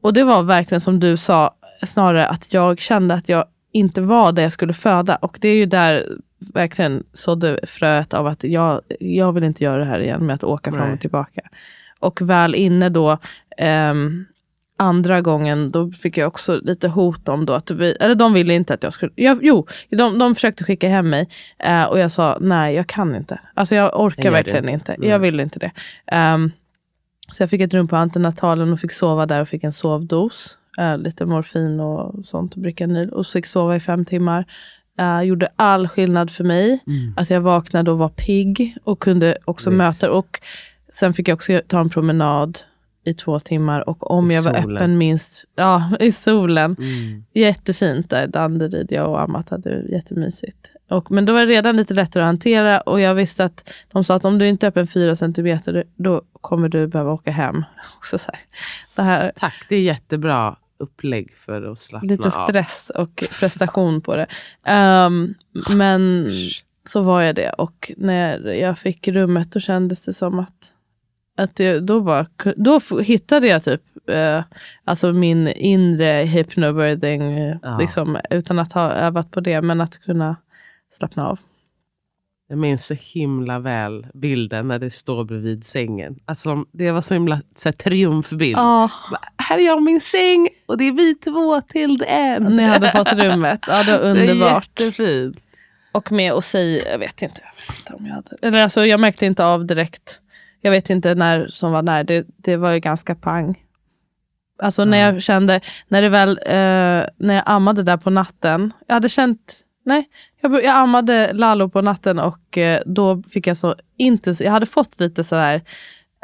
Och det var verkligen som du sa, snarare att jag kände att jag inte var där jag skulle föda. Och det är ju där verkligen sådde fröet av att jag, jag vill inte göra det här igen med att åka fram Nej. och tillbaka. Och väl inne då, ehm, andra gången, då fick jag också lite hot om då att vi, eller de ville inte att jag skulle, jag, jo, de, de försökte skicka hem mig eh, och jag sa nej, jag kan inte. Alltså jag orkar Jag verkligen inte. inte. Mm. Jag vill inte det. Ehm, så jag fick ett rum på antenatalen och fick sova där och fick en sovdos. Eh, lite morfin och sånt, Bricanyl. Och fick sova i fem timmar. Eh, gjorde all skillnad för mig. Mm. Att jag vaknade och var pigg och kunde också Visst. möta. Och sen fick jag också ta en promenad i två timmar. Och om I jag var solen. öppen minst, ja i solen. Mm. Jättefint där, Danderyd. Jag och Amat hade det jättemysigt. Och, men då var det redan lite lättare att hantera och jag visste att de sa att om du inte är öppen fyra centimeter då kommer du behöva åka hem. Också så här. Det här- Tack, det är jättebra upplägg för att slappna Lite av. stress och prestation på det. Ehm, men så var jag det och när jag fick rummet då kändes det som att, att det, då, bara, då hittade jag typ eh, alltså min inre hypnobirthing eh, Ja. liksom, utan att ha övat på det men att kunna slappna av. Jag minns så himla väl bilden när det står bredvid sängen. Alltså, det var så himla så här, triumfbild. Bara, Här är jag och min säng och det är vi två till det end. ni hade fått rummet. Ja, det var Det är underbart. jättefint. Och med att säga, jag vet inte, jag vet inte om jag hade. Eller alltså jag märkte inte av direkt. Jag vet inte när som var när. Det, det var ju ganska pang. Alltså när Ja. jag kände, när det väl, eh, när jag ammade där på natten. Jag hade känt, nej, jag, jag ammade Lalo på natten och eh, då fick jag så intensivt, jag hade fått lite sådär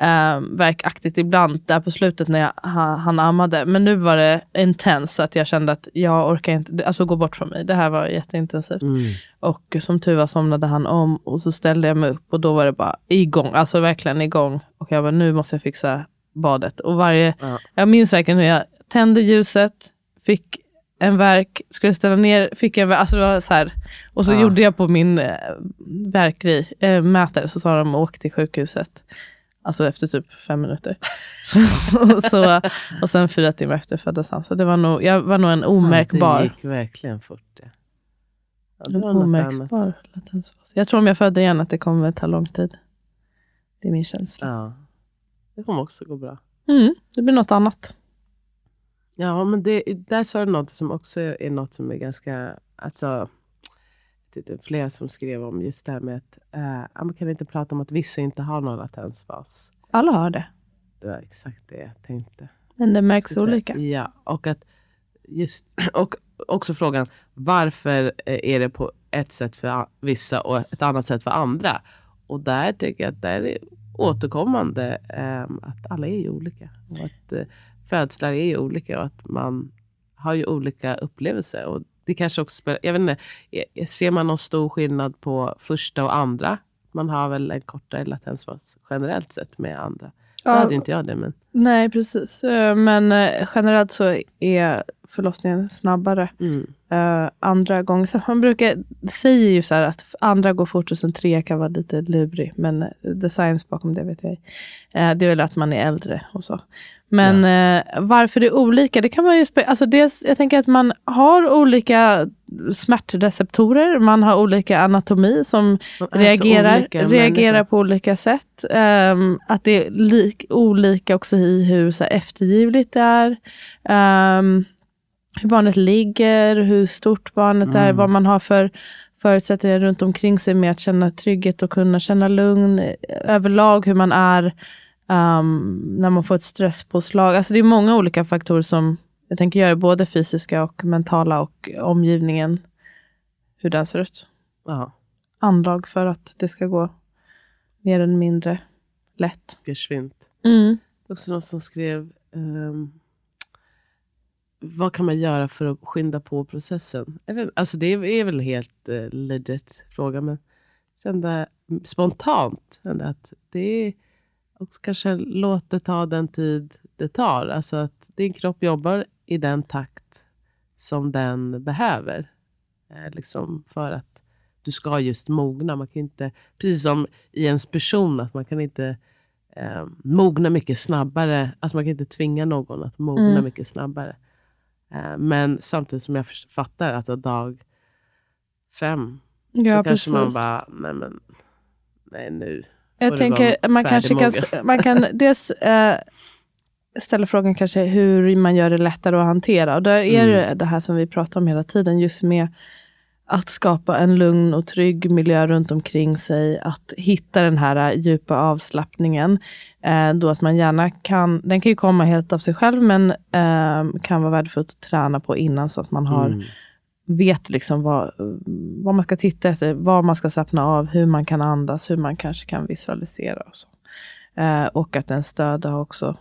eh, verkaktigt ibland där på slutet när jag, han, han ammade. Men nu var det intens att jag kände att jag orkar inte, alltså gå bort från mig. Det här var jätteintensivt. Mm. Och som tur var somnade han om och så ställde jag mig upp och då var det bara igång, alltså verkligen igång. Och jag bara, nu måste jag fixa badet. Och varje, Ja. jag minns verkligen hur jag tände ljuset, fick en verk, skulle ställa ner, fick en verk, alltså det var så här. Och så Ja. gjorde jag på min eh, verkgrej, eh, mätare, så sa de åk till sjukhuset. Alltså efter typ fem minuter. Så, så, och sen fyra timmar efter föddes han. Så det var nog, jag var nog en omärkbar. Det gick verkligen fort. Det. Ja, det annat. Omärkbar latensfas. Jag tror om jag föder igen att det kommer ta lång tid. Det är min känsla. Ja. Det kommer också gå bra. Mm, det blir något annat. Ja, men det, där sa du något som också är något som är ganska... Alltså, det är flera som skrev om just det här med att eh, man kan inte prata om att vissa inte har någon latensfas. Alla har det. Det var exakt det jag tänkte. Men det märks säga. olika. Ja, och att just och också frågan varför eh, är det på ett sätt för vissa och ett annat sätt för andra? Och där tycker jag att det är återkommande ehm, att alla är ju olika. Och att eh, födslar är ju olika och att man har ju olika upplevelser. Och det kanske också spelar, jag vet inte, eh, ser man någon stor skillnad på första och andra? Man har väl en kortare latensfas generellt sett med andra. Ja. hade ju inte jag det, men Nej, precis. Eh, Men eh, generellt så är förlossningen snabbare mm. eh, andra gånger. Så man brukar säger ju så här att andra går fort och sen tre kan vara lite lurig. Men eh, the science bakom det vet jag. Eh, det är väl att man är äldre och så. Men eh, varför det är olika, det kan man ju... Alltså dels, jag tänker att man har olika smärtreceptorer. Man har olika anatomi som är reagerar, olika reagerar på olika sätt. Ehm, att det är lik, olika också i hur så här, eftergivligt det är. Ehm, hur barnet ligger, hur stort barnet är, Mm. vad man har för förutsättningar runt omkring sig med att känna trygghet och kunna känna lugn. eh, Överlag hur man är ehm, när man får ett stresspåslag. Alltså det är många olika faktorer som jag tänker göra, både fysiska och mentala och omgivningen. Hur den ser ut Ja, anlag för att det ska gå mer eller mindre lätt. geschwint. Mm. Också någon som skrev ehm, vad kan man göra för att skynda på processen? Vet, alltså det är, är väl helt uh, legit fråga, men kände spontant kände att det är också kanske låt det ta den tid det tar. Alltså att din kropp jobbar i den takt som den behöver. Eh, liksom för att du ska just mogna. Man kan inte, precis som i ens person, att man kan inte eh, mogna mycket snabbare. Alltså man kan inte tvinga någon att mogna Mm. mycket snabbare. Eh, men samtidigt som jag fattar att dag fem, Ja, då precis. kanske man bara, nej men, nej nu. Jag tänker man kanske kan, man kan dels eh, ställa frågan kanske hur man gör det lättare att hantera. Och där är Mm. det det här som vi pratar om hela tiden, just med att skapa en lugn och trygg miljö runt omkring sig. Att hitta den här eh, djupa avslappningen. Eh, då att man gärna kan, den kan ju komma helt av sig själv, men eh, kan vara värdefullt att träna på innan så att man har Mm vet liksom vad, vad man ska titta efter, vad man ska slappna av, hur man kan andas, hur man kanske kan visualisera. Och, så. Eh, och att en stöd har också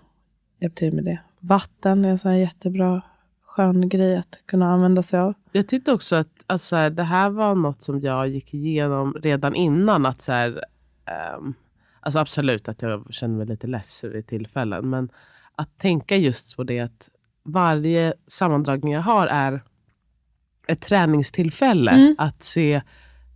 hjälpt till med det. Vatten är en sån här jättebra skön grej att kunna använda sig av. Jag tyckte också att alltså, det här var något som jag gick igenom redan innan. Att så här, um, alltså absolut att jag kände mig lite less vid tillfällen. Men att tänka just på det att varje sammandragning jag har är ett träningstillfälle. Mm. Att se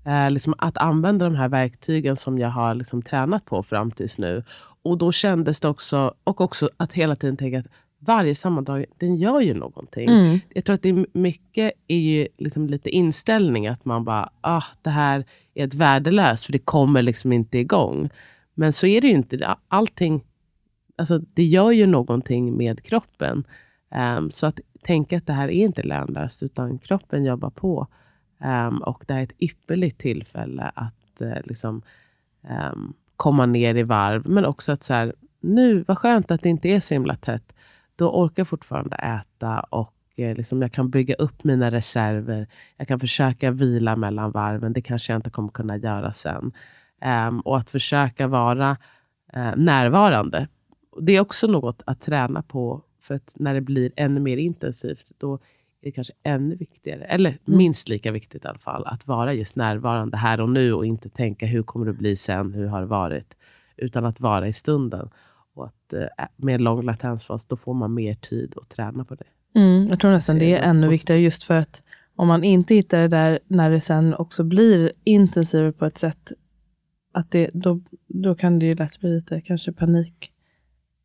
eh, liksom, att använda de här verktygen som jag har liksom, tränat på fram tills nu. Och då kändes det också, och också att hela tiden tänka att varje sammandragning, den gör ju någonting Mm. jag tror att det är mycket är ju liksom lite inställning. Att man bara, ah, det här är ett värdelöst för det kommer liksom inte igång. Men så är det ju inte. Allting, alltså det gör ju någonting med kroppen. Ehm, så att tänka att det här är inte lönlöst utan kroppen jobbar på. Um, och det här är ett ypperligt tillfälle att uh, liksom, um, komma ner i varv. Men också att så här, nu, vad skönt att det inte är så himla tätt då orkar jag fortfarande äta och uh, liksom jag kan bygga upp mina reserver. Jag kan försöka vila mellan varven. Det kanske jag inte kommer kunna göra sen. Um, och att försöka vara uh, närvarande. Det är också något att träna på. För att när det blir ännu mer intensivt, då är det kanske ännu viktigare, eller minst lika viktigt i alla fall, att vara just närvarande här och nu och inte tänka hur kommer det bli sen, hur har det varit? Utan att vara i stunden. Och att eh, med lång latensfas, då får man mer tid att träna på det. Mm, jag tror nästan det är ännu viktigare just för att om man inte hittar det där när det sen också blir intensivare på ett sätt, att det, då, då kan det ju lätt bli lite kanske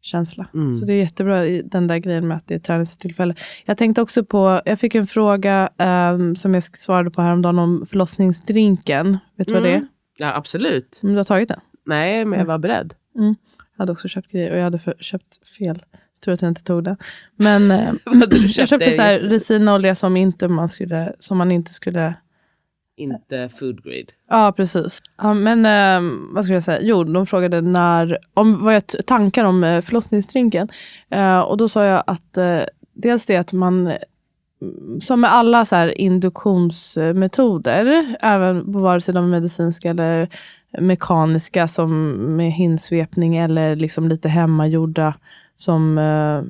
panikkänsla. Mm. Så det är jättebra den där grejen med att det är träningstillfälle. Jag tänkte också på, jag fick en fråga ehm, som jag svarade på häromdagen om förlossningsdrinken. Vet du vad det är? Ja, absolut. Mm, Du har tagit den? Nej, men jag var beredd. Jag hade också köpt grejer och jag hade för, köpt fel. Tur att jag inte tog den. Men eh, du jag köpt? köpte så här resinolja som, inte man skulle, som man inte skulle... Inte food grade. Ja, precis. Ja, men eh, vad skulle jag säga? Jo, de frågade när, om vad jag tankar om eh, förlossningsdrinken. Eh, och då sa jag att eh, dels det att man, mm, som med alla så här induktionsmetoder, även vare sig de är medicinska eller mekaniska som med hinsvepning eller liksom lite hemmagjorda som eh,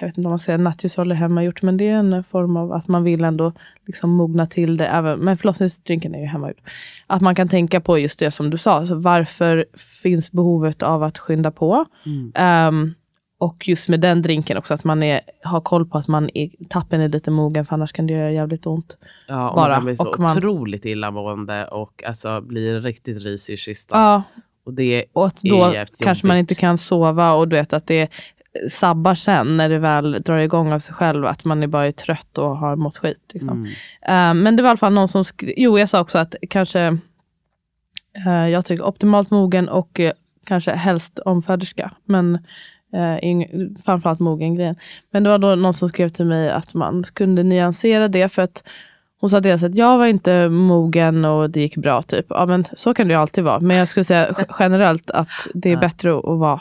jag vet inte om man säger nattusol är hemmagjort, men det är en form av att man vill ändå liksom mogna till det. Även, men förlossningsdrinken är ju hemmagjord. Att man kan tänka på just det som du sa. Alltså varför finns behovet av att skynda på? Mm. Ehm, och just med den drinken också, att man är, har koll på att man är, tappen är lite mogen, för annars kan det göra jävligt ont. Ja, och Bara. man kan bli så Och man- otroligt illamående och alltså blir riktigt risig i kistan. Ja, Och det och att är då kanske man inte kan sova och du vet att det sabbar sen när det väl drar igång av sig själv, att man är bara är trött och har mått skit. Liksom. Mm. Eh, men det var i alla fall någon som skrev, jo jag sa också att kanske, eh, jag tycker optimalt mogen och eh, kanske helst omföderska. Men uh, framförallt mogen grejen. Men det var då någon som skrev till mig att man kunde nyansera det för att hon sa dels att jag var inte mogen och det gick bra typ. Ja men så kan det ju alltid vara. Men jag skulle säga generellt att det är bättre att vara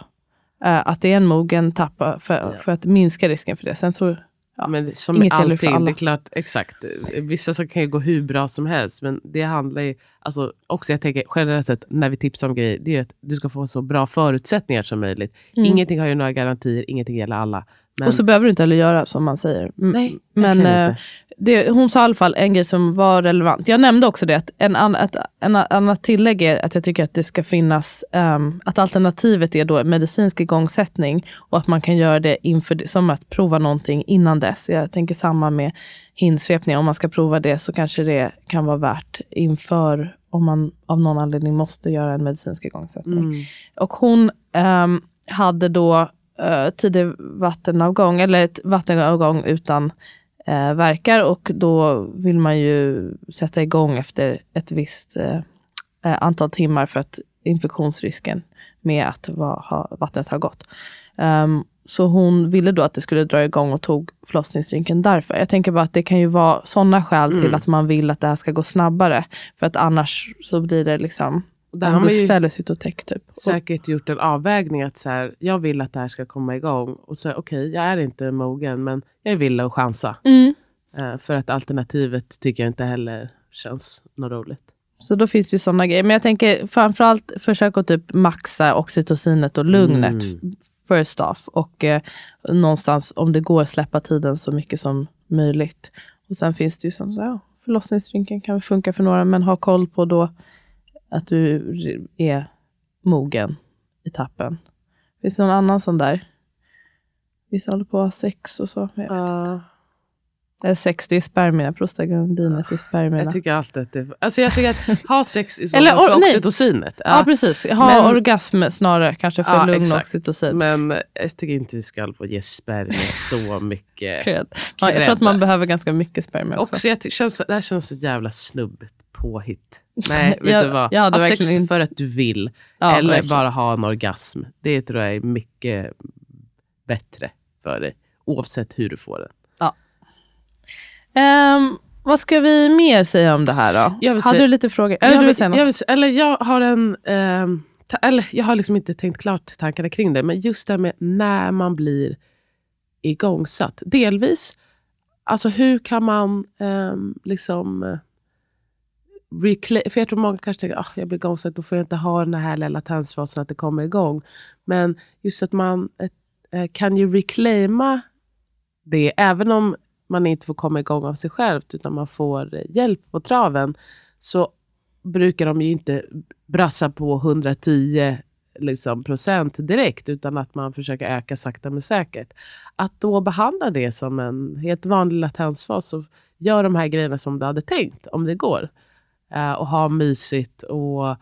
att det är en mogen tappa för, Ja. för att minska risken för det. Sen så, ja. Men som Inget gäller för allting, alla. det är klart, exakt. Vissa så kan ju gå hur bra som helst, men det handlar ju, alltså också jag tänker generellt sett när vi tipsar om grejer, det är ju att du ska få så bra förutsättningar som möjligt. Mm. Ingenting har ju några garantier, ingenting gäller alla. Men, Och så behöver du inte heller göra som man säger. Nej, men eh, inte. Det, hon sa i alla fall en grej som var relevant. Jag nämnde också det, att en, an, ett, en annat tillägg är att jag tycker att det ska finnas, ehm, att alternativet är då medicinsk igångsättning och att man kan göra det inför, som att prova någonting innan dess. Jag tänker samma med hinsvepning, om man ska prova det så kanske det kan vara värt inför, om man av någon anledning måste göra en medicinsk igångsättning. Mm. Och hon ehm, hade då uh, tidig vattenavgång, eller ett vattenavgång utan uh, verkar och då vill man ju sätta igång efter ett visst eh, eh, antal timmar för att infektionsrisken med att va, ha, vattnet har gått. Ehm, så hon ville då att det skulle dra igång och tog förlossningsdrinken därför. Jag tänker bara att det kan ju vara sådana skäl till Mm. att man vill att det här ska gå snabbare. För att annars så blir det liksom, Där ju beställer sitt täck typ. Säkert gjort en avvägning att så här, jag vill att det här ska komma igång. Och så okej, jag är inte mogen, men jag är villig att chansa. Mm. Eh, för att alternativet tycker jag inte heller känns något roligt. Så då finns ju sådana grejer. Men jag tänker framförallt försök att typ maxa oxytocinet och lugnet Mm. first off. Och eh, någonstans om det går släppa tiden så mycket som möjligt. Och sen finns det ju som så, ja, förlossningsdrinken kan funka för några men ha koll på då att du är mogen i tappen. Finns det någon annan sån där? Vissa håller på att ha sex och så. Jag- Ja. Eller sex, det är spermierna. Prostaglandinet är spermierna. Jag tycker alltid att det Alltså jag tycker att ha sex i så Eller för oxytocinet. Ja, precis. Ha Men- orgasm snarare, kanske för Ja, lugn och oxytocin. Men jag tycker inte vi ska hålla på och ge spermier så mycket. Ja, jag tror att man behöver ganska mycket spermier också. Också, jag känns, det här känns så jävla snubbigt påhitt. Nej, vet Jag- du vad? ha sex inte- för att du vill. Ja, eller verkligen. bara ha en orgasm. Det tror jag är mycket bättre för dig. Oavsett hur du får den. Ehm, vad ska vi mer säga om det här då? Jag vill Hade säga- du lite frågor? Eller jag, du vill vill, säga något? jag, vill, eller jag har en... ehm, ta, eller jag har liksom inte tänkt klart tankarna kring det. Men just det här med när man blir igångsatt. Delvis, alltså hur kan man ehm, liksom... eh, recla- för jag tror många kanske tänker att ah, jag blir igångsatt, då får jag inte ha den här lilla latensfasen att det kommer igång. Men just att man eh, kan ju reclaima det, även om man inte får komma igång av sig själv, utan man får hjälp på traven, så brukar de ju inte brassa på 110 liksom, procent direkt, utan att man försöker öka sakta men säkert. Att då behandla det som en helt vanlig latensfas och gör de här grejerna som du hade tänkt, om det går. Eh, och ha mysigt och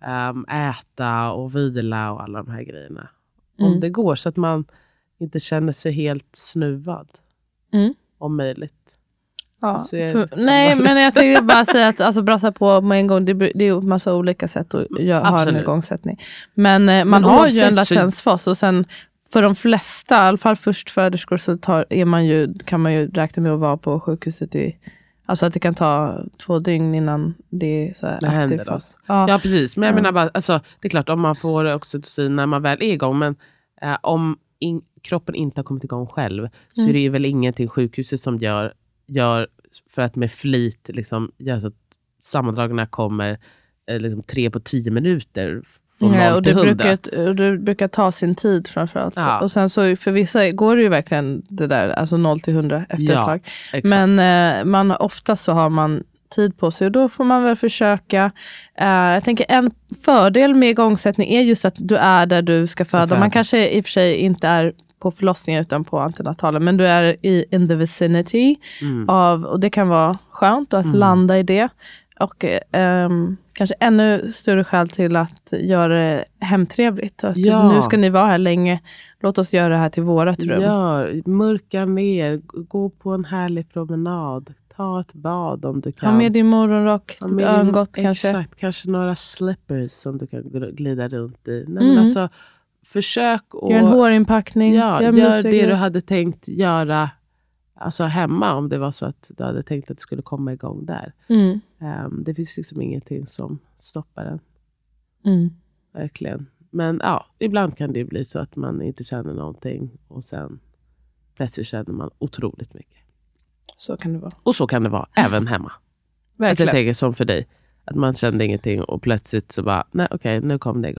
ehm, äta och vila och alla de här grejerna. Mm. Om det går, så att man inte känner sig helt snuvad. Mm. Om möjligt. Ja, för, nej, men jag tänkte bara säga att alltså, brassa på med en gång, det, det är massa olika sätt att göra, ha en igångsättning. Men eh, man Men har ju en latensfas och sen för de flesta, i alla fall förstföderskor, så tar, är man ju, kan man ju räkna med att vara på sjukhuset i Alltså att det kan ta två dygn innan det är så här Det händer fas. Ja. Ja precis, men jag Ja. menar bara, alltså, det är klart om man får oxytocin när man väl är igång, men eh, om in, kroppen inte har kommit igång själv, så Mm. är det ju väl ingenting sjukhuset som gör, gör för att med flit liksom, gör så att sammandragna kommer eh, liksom, tre på tio minuter från och till det, brukar, och det brukar ta sin tid framförallt. Ja. Och sen så för vissa går det ju verkligen det där, alltså 0 till 100 efter Ja, ett tag. Exakt. Men eh, man, oftast så har man tid på sig och då får man väl försöka. Eh, jag tänker en fördel med igångsättning är just att du är där du ska föda. föda. Man kanske i och för sig inte är på förlossningen utan på antenatalen, men du är i in the vicinity mm. av, och det kan vara skönt att Mm. landa i det. Och ehm, kanske ännu större skäl till att göra det hemtrevligt. Att Ja. Nu ska ni vara här länge, låt oss göra det här till vårat rum. Ja, mörka ner, gå på en härlig promenad, ta ett bad om du kan. Ha med din morgonrock, Ha din- örngott kanske. Exakt, kanske några slippers som du kan gl- glida runt i. Nej, Mm. men alltså, försök att Gör en hårinpackning. ja, gör gör det du hade tänkt göra alltså hemma om det var så att du hade tänkt att det skulle komma igång där. Mm. Ehm, det finns liksom ingenting som stoppar den, Mm. verkligen. Men ja, ibland kan det bli så att man inte känner någonting och sen plötsligt känner man otroligt mycket. Så kan det vara. Och så kan det vara även hemma. Alltså jag Verkligen. tänker som för dig. Att man kände ingenting och plötsligt så bara, nej okej, nu kom det igång.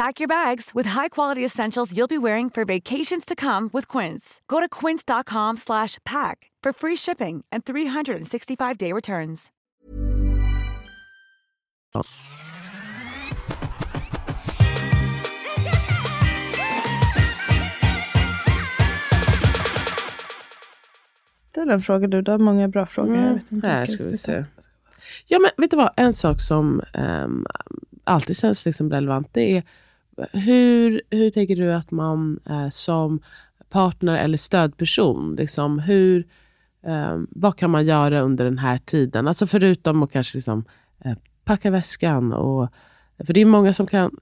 Pack your bags with high-quality essentials you'll be wearing for vacations to come with Quince. Go to quince.com slash pack for free shipping and 365-day returns. Ställ en fråga du, du har många bra frågor. Jag mm. vet inte här vilka ska vi vi ska ta. se. Ja men vet du vad, en sak som ehm, alltid känns liksom relevant, det är hur, hur tänker du att man eh, som partner eller stödperson, liksom, hur, ehm, vad kan man göra under den här tiden? Alltså förutom att kanske liksom, eh, packa väskan. Och, för det är många som kan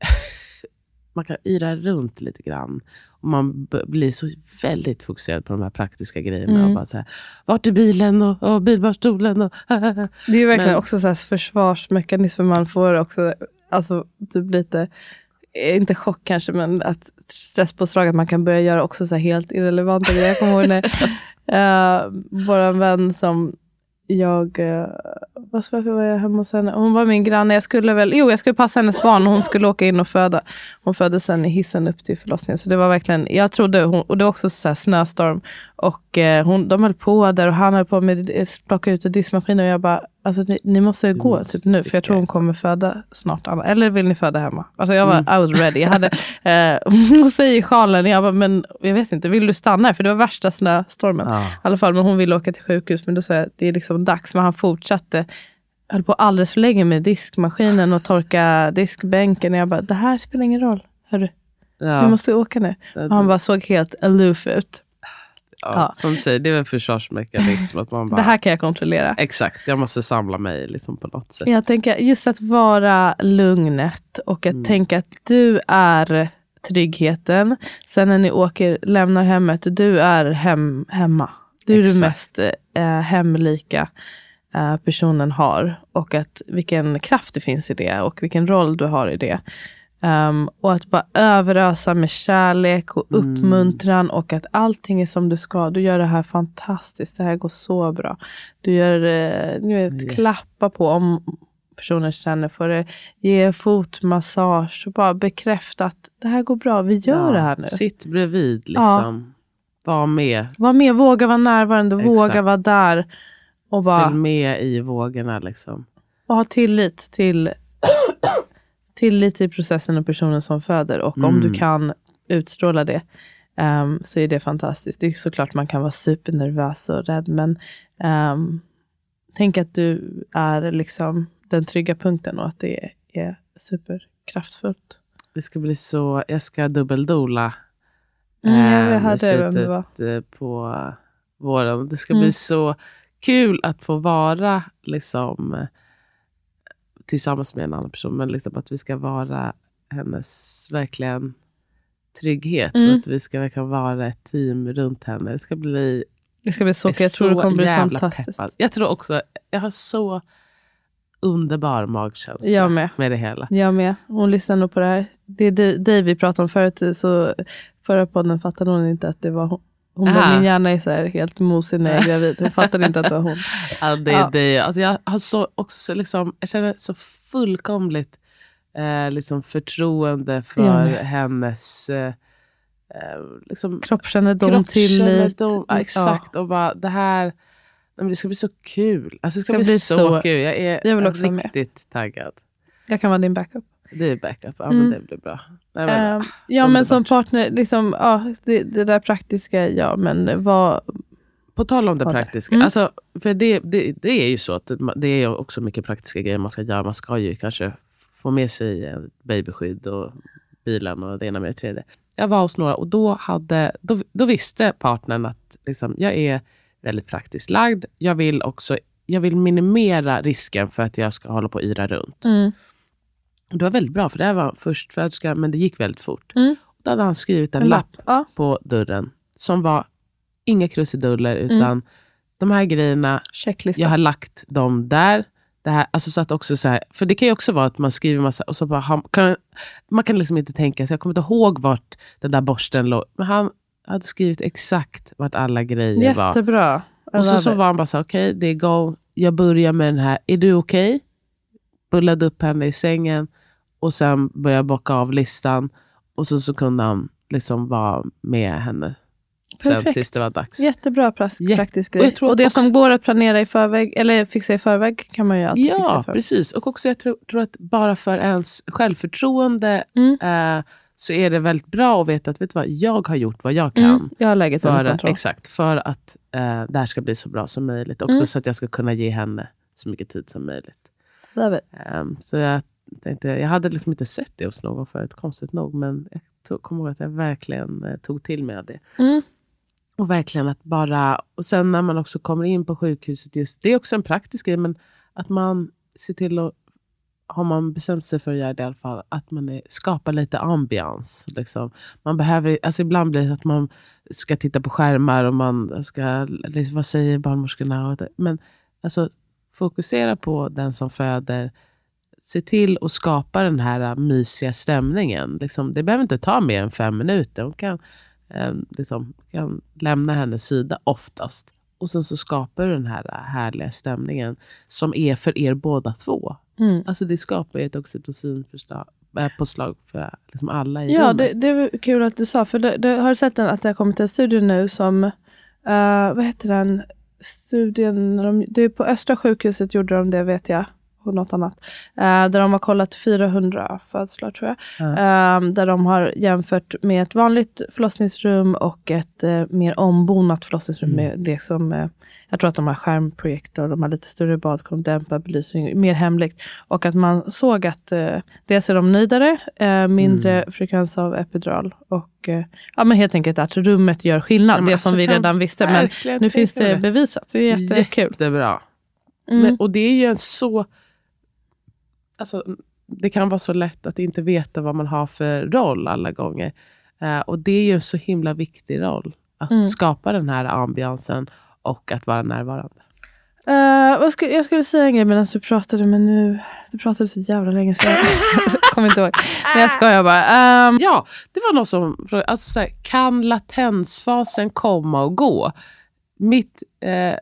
man kan yra runt lite grann. Och man blir så väldigt fokuserad på de här praktiska grejerna. Mm. Och bara så här, Vart är bilen och, och bilbarnstolen? Och, Det är ju verkligen Men- också så försvarsmekanism. Man får också alltså, typ lite, eh, inte chock kanske, men att stresspåslag att man kan börja göra också så helt irrelevanta grejer. Jag kommer ihåg när uh, vår vän som jag, uh, varför var jag hemma hos henne? Hon var min granne. Jag skulle väl, jo jag skulle passa hennes barn och hon skulle åka in och föda. Hon födde sen i hissen upp till förlossningen. Så det var verkligen, jag trodde, hon, och det var också så snöstorm. Och eh, hon, de höll på där och han höll på med att plocka ut diskmaskinen och jag bara, alltså ni, ni måste gå måste typ nu för jag tror hon kommer föda snart. Anna. Eller vill ni föda hemma? Alltså jag var, Mm. Was ready. Jag hade, eh, hon säger sjalen, jag bara, men jag vet inte, vill du stanna här? För det var värsta snöstormen. ja. I alla fall, men hon ville åka till sjukhus. Men då sa jag att det är liksom dags. Men han fortsatte. Höll på alldeles för länge med diskmaskinen och torka diskbänken. Och jag bara, det här spelar ingen roll. Hörru, Ja, vi måste åka nu. Och han bara såg helt aloof ut. Ja, ja. Som du säger, det är en försvarsmekanism. Att man bara, Det här kan jag kontrollera. Exakt, jag måste samla mig liksom på något sätt. Jag tänker just att vara lugnet och att Mm. tänka att du är tryggheten. Sen när ni åker, lämnar hemmet, du är hem, hemma. Du är Exakt. mest eh, hemlika eh, personen har. Och att vilken kraft det finns i det och vilken roll du har i det. Um, och att bara överösa med kärlek och Mm. uppmuntran och att allting är som du ska. Du gör det här fantastiskt. Det här går så bra. Du gör, eh, du vet, Ja. klappa på om personen känner för det. Ge fotmassage och bara bekräfta att det här går bra. Vi gör Ja, det här nu. Sitt bredvid, liksom. Var med. Var med, våga vara närvarande, våga Exakt. vara där. Och bara Följ med i vågorna. Liksom. och ha tillit till, tillit till processen och personen som föder. Och om du Mm. kan utstråla det ehm, så är det fantastiskt. Det är såklart man kan vara supernervös och rädd. Men ehm, tänk att du är liksom den trygga punkten och att det är, superkraftfullt. Det ska bli så, jag ska dubbeldola Mm, jag eh, i hörde vem det var. eh, på våren. Det ska Mm. bli så kul att få vara liksom tillsammans med en annan person. Men liksom att vi ska vara hennes verkligen trygghet. Mm. Och att vi ska verkligen vara ett team runt henne. Det ska bli Det ska bli så jag. Jag tror det kommer bli fantastiskt. peppad. Jag tror också, jag har så underbar magkänsla Jag med. med det hela. Jag med. Hon lyssnar nog på det här. Det är dig vi pratade om förut. Så förra podden fattade hon inte att det var hon. Hon bara, min hjärna är så här helt mosig när jag är gravid. Hon fattade inte att det var hon. Ja, det Ja. det. Alltså jag har så också liksom, jag känner så fullkomligt eh, liksom förtroende för Jag med. hennes eh, eh, liksom, Kroppskännedom, tillit. Ja, exakt. Och bara det här, men det ska bli så kul. Alltså, det ska, bli, så, kul. Jag är Jag vill också vara med. riktigt taggad. Jag kan vara din backup. Det är backup. Ja, Mm. men det blir bra. Nej, men, Ehm, ja men som partner, liksom, ja, det, det där praktiska, ja men vad, På tal om det praktiska. Mm. Alltså, för det, det, det är ju så att det är också mycket praktiska grejer man ska göra. Man ska ju kanske få med sig babyskydd och bilen och det ena med det tredje. Jag var hos några och då, hade, då, då visste partnern att liksom, jag är väldigt praktiskt lagd. Jag vill också jag vill minimera risken för att jag ska hålla på och yra runt. mm, Det var väldigt bra, för det här var förstföderska, men det gick väldigt fort. Mm. Då hade han skrivit en, en lapp lapp. Ja, på dörren som var inga krusiduller, utan de här grejerna, checklista. jag har lagt dem där. Det här, alltså så att också så här, för det kan ju också vara att man skriver massa och så bara, kan, man kan liksom inte tänka sig, jag kommer inte ihåg vart den där borsten låg. Men han hade skrivit exakt vart alla grejer var. Jättebra. Och så, så var han bara så okej, det är go. Jag börjar med den här, är du okej? Bullade upp henne i sängen och sen började jag bocka av listan. Och så, så kunde han liksom vara med henne sen Perfekt. tills det var dags. Jättebra Jätte- praktisk och grej. tror Och det också- som går att planera i förväg, eller fixa i förväg, kan man ju alltid fixa i Ja, förväg. precis. Och också jag tror, tror att bara för ens självförtroende Mm. eh, så är det väldigt bra att veta att vet vad, jag har gjort vad jag kan. Mm, jag har läget för, kontroll. exakt, för att eh, det här ska bli så bra som möjligt. Också Mm. så att jag ska kunna ge henne så mycket tid som möjligt. Ehm, så jag tänkte, jag hade liksom inte sett det hos någon förut, konstigt nog. Men jag tog, kommer ihåg att jag verkligen eh, tog till mig av det. Mm. Och verkligen att bara, och sen när man också kommer in på sjukhuset, just, det är också en praktisk grej, men att man ser till att, har man bestämt sig för att göra det i alla fall, att man är, skapar lite ambians. Liksom. Man behöver, alltså ibland blir det att man ska titta på skärmar och man ska, liksom, vad säger barnmorskorna? Men alltså, fokusera på den som föder. Se till att skapa den här äh, mysiga stämningen. Liksom, det behöver inte ta mer än fem minuter. Hon kan, eh, liksom, kan lämna hennes sida oftast. Och sen så skapar du den här äh, härliga stämningen som är för er båda två. Mm. Alltså det skapar ju ett oxytocinpåslag äh, påslag för liksom alla i Ja, det, det var kul att du sa. För det, det, har du sett den, att det har kommit en studie nu som, eh, vad heter den, studien, de, det är på Östra sjukhuset gjorde de det vet jag, och något annat. Eh, där de har kollat 400 födslar tror jag. Ja. Eh, där de har jämfört med ett vanligt förlossningsrum och ett eh, mer ombonat förlossningsrum. Mm. Med det som, eh, jag tror att de har skärmprojektor, de har lite större badkar, dämpad belysning, mer hemligt. Och att man såg att eh, dels är de nöjdare, eh, mindre Mm. frekvens av epidural och eh, ja, men helt enkelt att rummet gör skillnad. Ja, det alltså, som vi redan visste. Men nu finns det. bevisat. Det är jättekul. Jättebra. Mm. Men, och det är ju en så... Alltså, det kan vara så lätt att inte veta vad man har för roll alla gånger. Eh, och det är ju en så himla viktig roll. Att Mm. skapa den här ambiansen och att vara närvarande. Eh, vad skulle, jag skulle säga en grej medan du pratade, men nu du pratade så jävla länge så jag kommer inte ihåg. Men jag skojar bara. Ehm, Ja, det var någon som alltså, här, kan latensfasen komma och gå? Mitt, eh,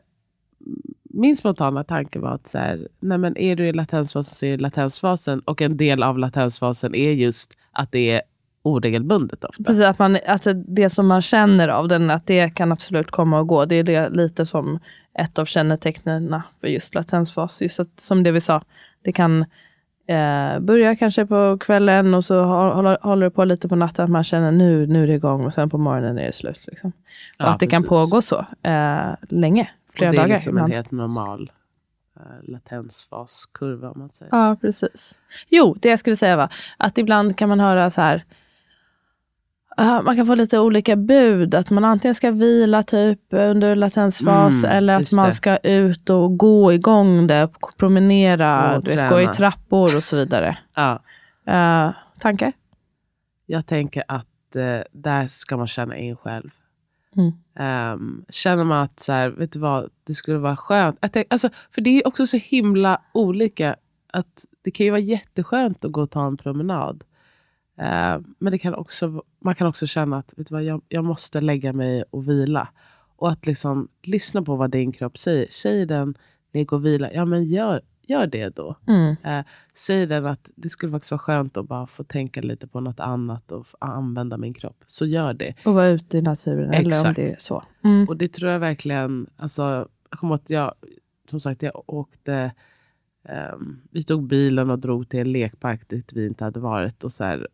min spontana tanke var att så här, nej men är du i latensfasen så är du i latensfasen och en del av latensfasen är just att det är oregelbundet ofta. Precis, att man, att det som man känner av den, att det kan absolut komma och gå. Det är det lite som ett av kännetecknen för just latensfas. Just att, som det vi sa, det kan eh, börjar kanske på kvällen och så hå- håller, håller det på lite på natten. Att man känner nu, nu är det igång och sen på morgonen är det slut. Liksom. Och Ja, att det kan precis. pågå så eh, länge. Flera och det är dagar. liksom en helt normal uh, latensfaskurva om man säger. Ja, precis. Jo, det jag skulle säga var att ibland kan man höra så här. ah, man kan få lite olika bud. Att man antingen ska vila typ under latensfas Mm, eller att man det. ska ut och gå igång det. Promenera, Och vet, gå i trappor och så vidare. Ja, Eh, tankar? jag tänker att eh, där ska man känna in själv. Mm. Um, känner man att så här, vet du vad, det skulle vara skönt. Jag alltså, för det är också så himla olika. att Det kan ju vara jätteskönt att gå och ta en promenad. Uh, men det kan också, man kan också känna att vet du vad, jag, jag måste lägga mig och vila. Och att liksom lyssna på vad din kropp säger. Säger den, ligg och vila, ja men gör, gör det då. Mm. Eh, säger den att det skulle faktiskt vara skönt att bara få tänka lite på något annat och använda min kropp. Så gör det. Och vara ute i naturen. Eller om Exakt. det är så. Mm. Och det tror jag verkligen, alltså, jag kommer att jag, som sagt, jag åkte, ehm, vi tog bilen och drog till en lekpark dit vi inte hade varit. Och så här,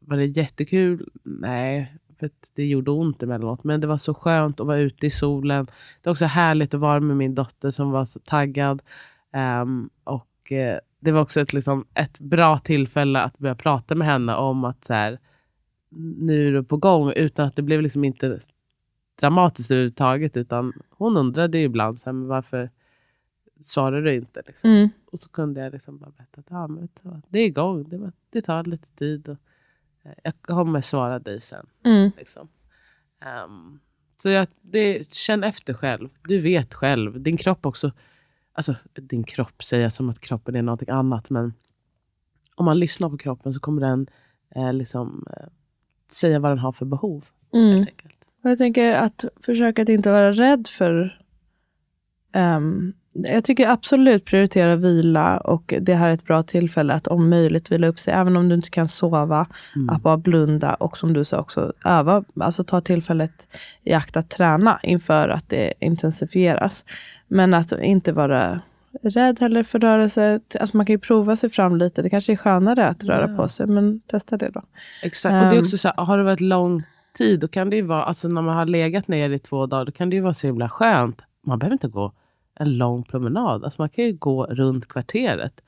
var det jättekul? Nej, för det gjorde ont emellanåt. Men det var så skönt att vara ute i solen. Det var också härligt att vara med min dotter som var så taggad. Ehm, och eh, det var också ett, liksom, ett bra tillfälle att börja prata med henne om att så här, nu är du på gång. Utan att det blev liksom inte dramatiskt överhuvudtaget. Utan hon undrade ibland, så här, men varför svarar du inte? Liksom. Mm. Och så kunde jag liksom bara berätta att ja, men det är igång. Det, var- det tar lite tid. Och, eh, jag kommer svara dig sen. Mm. Liksom. Ehm, så jag, det, känn efter själv. Du vet själv. Din kropp också. Alltså din kropp säger jag som att kroppen är någonting annat. Men om man lyssnar på kroppen så kommer den eh, liksom, eh, säga vad den har för behov. Mm. Helt enkelt. Och jag tänker att försöka att inte vara rädd för... ehm, jag tycker absolut prioritera vila och det här är ett bra tillfälle att om möjligt vila upp sig. Även om du inte kan sova, Mm. att bara blunda och som du sa också öva. Alltså ta tillfället i akt att träna inför att det intensifieras. Men att inte vara rädd heller för rörelse. Alltså man kan ju prova sig fram lite. Det kanske är skönare att röra Ja. på sig. Men testa det då. Exakt. Och det är Ehm. också så här, har det varit lång tid, då kan det ju vara, alltså när man har legat ner i två dagar, då kan det ju vara så himla skönt. Man behöver inte gå en lång promenad. Alltså man kan ju gå runt kvarteret.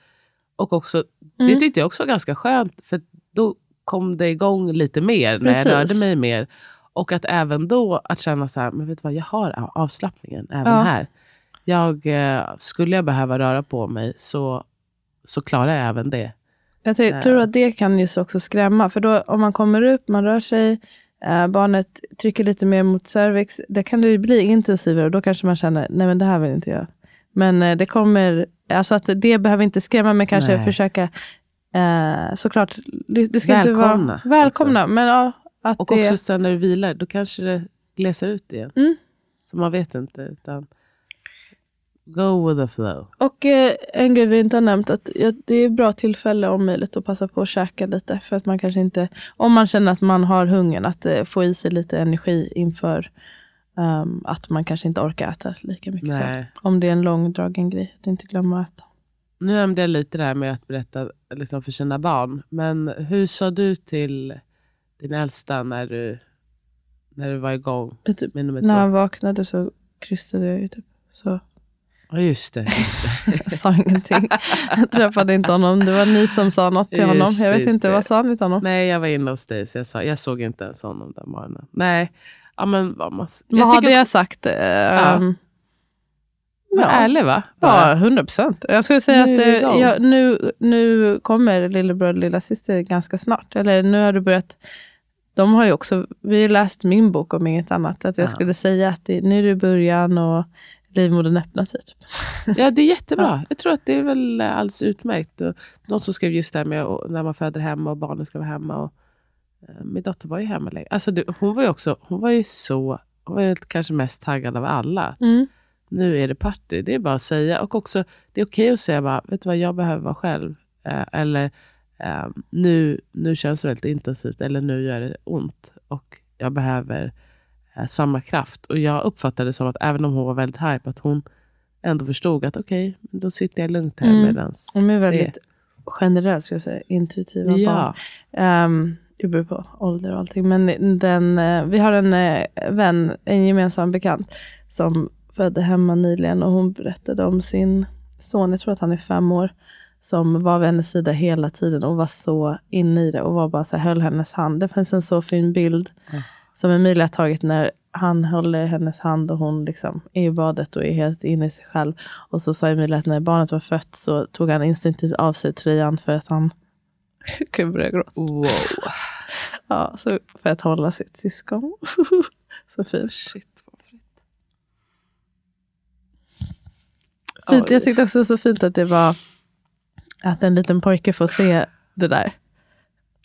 Och också, det Mm. tyckte jag också var ganska skönt, för då kom det igång lite mer när jag Precis. rörde mig mer. Och att även då att känna så här, men vet du vad, jag har avslappningen även Ja. här. Jag, eh, skulle jag behöva röra på mig så, så klarar jag även det. Jag ty- Eh. tror att det kan just också skrämma. För då om man kommer upp, man rör sig, eh, barnet trycker lite mer mot cervix. Det kan det bli intensivare och då kanske man känner, nej men det här vill inte jag. Men eh, det kommer, alltså att det behöver inte skrämma, men kanske Nej. försöka, eh, såklart, det ska inte Välkomna vara välkomna. Men ja, att Och det, också sen när du vilar, då kanske det glesar ut igen. Mm. Så man vet inte. Utan go with the flow. Och eh, en grej vi inte har nämnt, att ja, det är ett bra tillfälle om möjligt att passa på att käka lite. För att man kanske inte, om man känner att man har hungern, att eh, få i sig lite energi inför ehm, att man kanske inte orkar äta lika mycket. Nej. Om det är en långdragen grej, att inte glömma att äta. Nu nämnde jag lite det här med att berätta liksom för sina barn. Men hur sa du till din äldsta när du, när du var igång Typ, när han vaknade så krystade jag ju typ. Så Ja, just det. Just det. jag sa ingenting. Jag träffade inte honom. Det var ni som sa något till Just honom. Jag vet inte, det. vad sa ni till honom? Nej, jag var inne hos dig så jag, sa, jag såg inte ens honom den morgonen. Nej, ja, men vad, man, Vad jag hade jag sagt? Eh, ehm, var ärlig va? Ja, 100 procent. Jag skulle säga Nu att eh, igång. ja, nu, nu kommer lillebror och lilla syster ganska snart. Eller nu har du börjat. De har ju också, vi har läst min bok om inget annat. Att jag Ja. skulle säga att det, nu är det början och livmodern öppnar typ. Ja, det är jättebra. Jag tror att det är väl alldeles utmärkt. Och någon som skrev just det här med när man föder hemma och barnen ska vara hemma. Och, eh, min dotter var ju hemma länge. Alltså, det, hon var ju också, hon var ju så, hon var ju kanske mest taggad av alla. Mm. Nu är det party, det är bara att säga. Och också, det är okej att säga bara, vet du vad, jag behöver vara själv. Eh, eller, eh, nu, nu känns det väldigt intensivt. Eller nu gör det ont. Och jag behöver eh, samma kraft. Och jag uppfattade det som att även om hon var väldigt hype, att hon ändå förstod att okej, då sitter jag lugnt här Mm. medans De är väldigt generellt ska jag säga, intuitiva Ja. barn. Um, det beror på ålder och allting. Men den, eh, vi har en eh, vän, en gemensam bekant, som födde hemma nyligen och hon berättade om sin son, jag tror att han är fem år, som var vid hennes sida hela tiden och var så inne i det och var bara så här, höll hennes hand. Det finns en så fin bild Mm. Som Emilia har tagit när han håller hennes hand och hon liksom är i badet och är helt inne i sig själv. Och så sa Emilia att när barnet var fött så tog han instinktivt av sig tröjan för att han kunde börja gråta. Wow. Ja, så för att hålla sitt syskon. så fint. Shit vad fint. fint. Jag tyckte också så fint att det var att en liten pojke får se det där.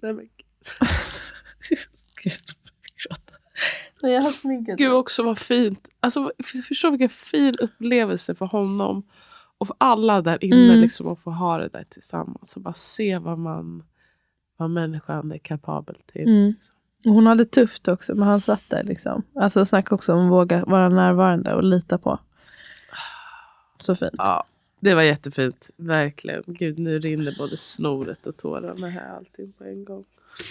Nej, men Gud, jag har sminkat Gud också vad fint. Alltså, för- förstå vilken fin upplevelse för honom. Och för alla där inne Mm. liksom, att få ha det där tillsammans. Och bara se vad man vad människan är kapabel till. Mm. liksom. Hon hade tufft också, men han satt där. Liksom. Alltså snacka också om att våga vara närvarande och lita på. Så fint. Ja, det var jättefint. Verkligen. Gud, nu rinner både snoret och tårarna här. Allting på en gång.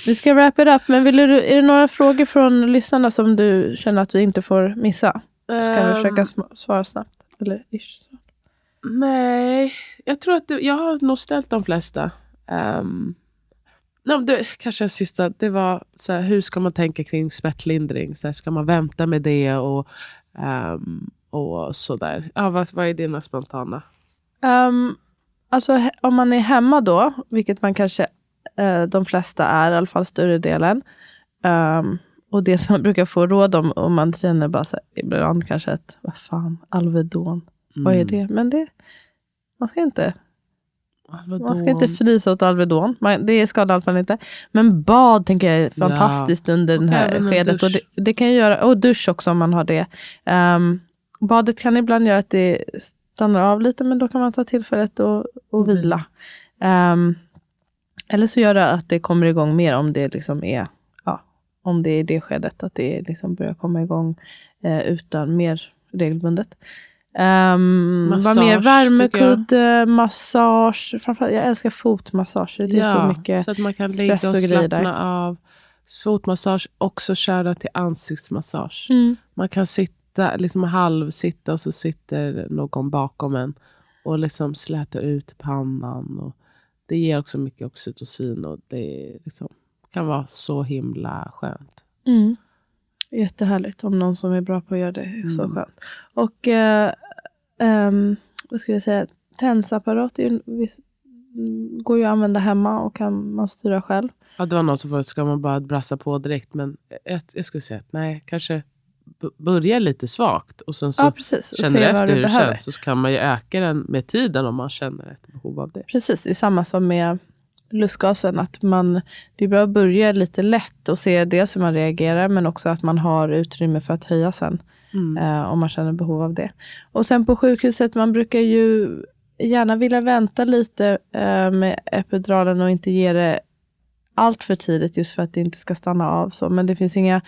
Vi ska wrap it up, men vill du, är det några frågor från lyssnarna som du känner att vi inte får missa? Så kan vi Ehm, försöka sm- svara snabbt. Eller ish. Nej, jag tror att det, jag har nog ställt de flesta. Um, nej, men det, kanske en sista, det var så här, hur ska man tänka kring smärtlindring? Så här, ska man vänta med det och, um, och sådär? Ja, vad, vad är dina spontana? Um, alltså om man är hemma då, vilket man kanske de flesta är, i alla fall större delen. Um, och det som man brukar få råd om, om man känner bara så här, ibland kanske att, vad fan, Alvedon, vad är Mm. det? Men det, man ska inte, Alvedon. man ska inte frysa åt Alvedon. Man, det skadar i alla fall inte. Men bad tänker jag är Ja. fantastiskt under Och det här en skedet. Och det, det kan ju göra, och dusch också om man har det. Um, badet kan ibland göra att det stannar av lite, men då kan man ta tillfället och, och Och vila. vila. Eller så gör det att det kommer igång mer om det liksom är, ja, om det är det skedet, att det liksom börjar komma igång eh, utan mer regelbundet. Um, Massage, mer? Värmekudde, massage. Framförallt, jag älskar fotmassager. Det är så mycket. så att man kan ligga och stress och slappna av. Fotmassage, också köra till ansiktsmassage. Mm. Man kan sitta, liksom halvsitta och så sitter någon bakom en och liksom slätar ut pannan. Och det ger också mycket oxytocin och det liksom, kan vara så himla skönt. Mm. Jättehärligt om någon som är bra på att göra det. är Så Mm. skönt. Och eh, ehm, vad ska jag säga? Tensapparat är går ju att använda hemma och kan man styra själv. Ja, det var någon som frågade, ska man bara brassa på direkt? Men jag, jag skulle säga att nej, kanske börja lite svagt och sen så ja, känner efter hur det behöver. känns. Så kan man ju öka den med tiden om man känner ett behov av det. Precis, det är samma som med lustgasen. Att man, det är bra att börja lite lätt och se dels hur man reagerar, men också att man har utrymme för att höja sen. Mm. eh, om man känner behov av det. Och sen på sjukhuset, man brukar ju gärna vilja vänta lite eh, med epiduralen och inte ge det allt för tidigt just för att det inte ska stanna av. så. Men det finns inga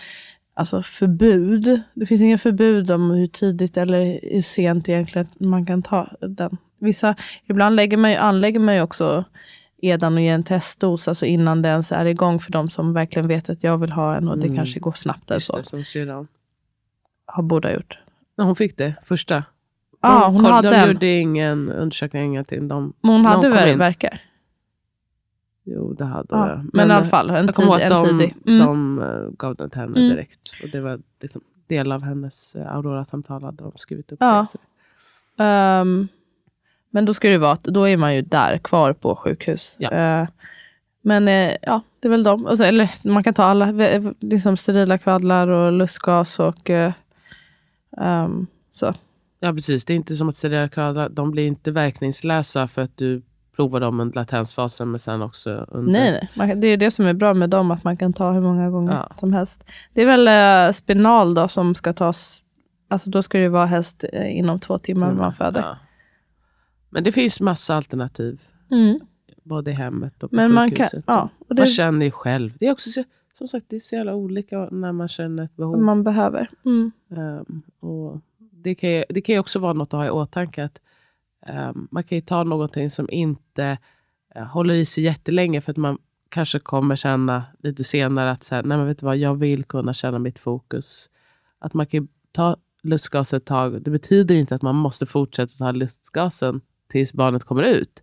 alltså, förbud. Det finns inga förbud om hur tidigt eller hur sent egentligen man kan ta den. Vissa, ibland lägger man ju, anlägger man ju också edan och ger en testdos, alltså innan det ens är igång för de som verkligen vet att jag vill ha en och det Mm. kanske går snabbt. Eller så. det, som syrran. Har båda gjort. När hon fick det, första. Ja, de, hon koll- hade de en. gjorde ingen undersökning, ingenting. De, Men hon hade in. verkar? Jo, det hade Ja. jag. Men, i alla fall, en, tid, en de, tidig. Mm. de eh, gav den till henne Mm. direkt. Och det var liksom del av hennes uh, Aurora-samtal hade de skrivit upp. Ja. Det. Ehm, men då ska det vara att då är man ju där kvar på sjukhus. Ja. Eh, men eh, ja, det är väl de. Och så, eller man kan ta alla, liksom sterila kvaddlar och lustgas och eh, ehm, så. Ja, precis. Det är inte som att sterila kvaddlar, de blir inte verkningslösa för att du provar dem under latensfasen men sen också under... Nej, nej. Det är det som är bra med dem, att man kan ta hur många gånger Ja. som helst. Det är väl eh, spinal då som ska tas, alltså då ska det vara helst eh, inom två timmar när man föder. Ja. Men det finns massa alternativ. Mm. Både i hemmet och på Men man kan, sjukhuset. ja, och det Man känner ju själv. Det är också så, som sagt, det är så jävla olika när man känner ett behov. man behöver. Mm. Ehm, och det, kan ju, det kan ju också vara något att ha i åtanke. Att, man kan ju ta någonting som inte eh, håller i sig jättelänge för att man kanske kommer känna lite senare att så här, nej men vet du vad, jag vill kunna känna mitt fokus. Att man kan ta lustgas ett tag. Det betyder inte att man måste fortsätta ta lustgasen tills barnet kommer ut.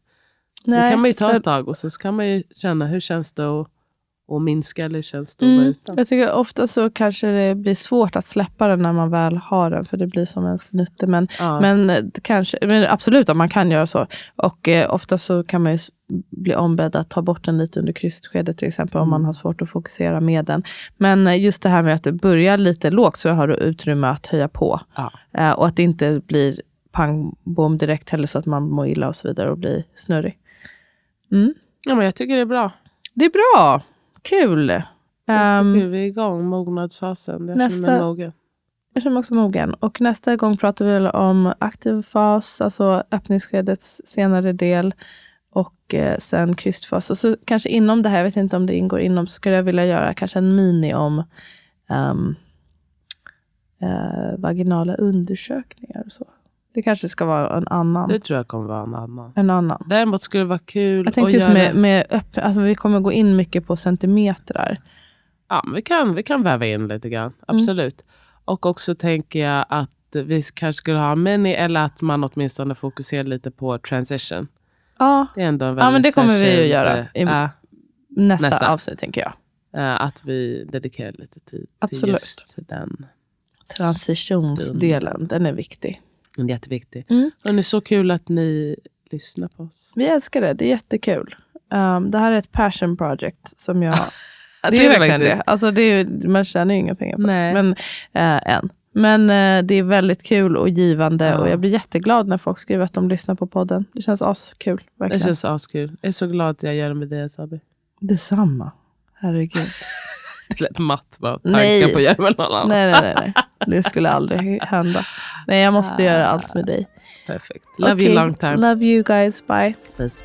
det kan man ju ta ett tag och så kan man ju känna hur känns det att, att minska eller känns det att vara Mm. utan. Jag tycker ofta så kanske det blir svårt att släppa den när man väl har den. För det blir som en snutte. Men, Ja. men, eh, kanske, men absolut att man kan göra så. Och eh, ofta så kan man ju bli ombedd att ta bort den lite under krystskedet till exempel. Om Mm. man har svårt att fokusera med den. Men eh, just det här med att det börjar lite lågt så har du utrymme att höja på. Ja. Eh, och att det inte blir pang bom direkt heller så att man mår illa och så vidare och blir snurrig. Mm. ja, men jag tycker det är bra. Det är bra. Kul. Ehm, Jättekul, vi är igång, mognadsfasen. Jag nästa- känner mig mogen. Jag känner mig också mogen. Och nästa gång pratar vi väl om aktiv fas, alltså öppningsskedets senare del. Och eh, sen krystfas. Och så kanske inom det här, jag vet inte om det ingår inom, så skulle jag vilja göra kanske en mini om ehm, eh, vaginala undersökningar. Och så. Det kanske ska vara en annan. Det tror jag kommer vara en annan. En annan. Däremot skulle det vara kul Jag tänkte att just göra... med, med öpp- att vi kommer gå in mycket på centimetrar. Ja, vi kan, vi kan väva in lite grann. Absolut. Och också tänker jag att vi kanske skulle ha mini eller att man åtminstone fokuserar lite på transition. Ja, Det är ändå en Ja, men det kommer vi ju göra eh, i- ja, nästa, Nästa. avsnitt tänker jag. eh, att vi dedikerar lite tid till Absolut. just den. Transitionsdelen, den är viktig. Den är jätteviktig. Mm. Och det är så kul att ni lyssnar på oss. Vi älskar det, det är jättekul. Um, det här är ett passion project som jag... Ja, det, det är det verkligen det. Alltså det är, man tjänar ju inga pengar på Nej. det. Men, eh, än. Men eh, det är väldigt kul och givande Ja. och jag blir jätteglad när folk skriver att de lyssnar på podden. Det känns askul. Det Verkligen. känns askul. Jag är så glad att jag gör det med dig Asabi. Detsamma. Herregud. Matt bara. Tankar på att göra med någon annan. nej, nej, nej, nej. Det skulle aldrig hända. Nej, jag måste göra allt med dig. Perfekt. Love Okej, you long time. Love you guys. Bye. Puss.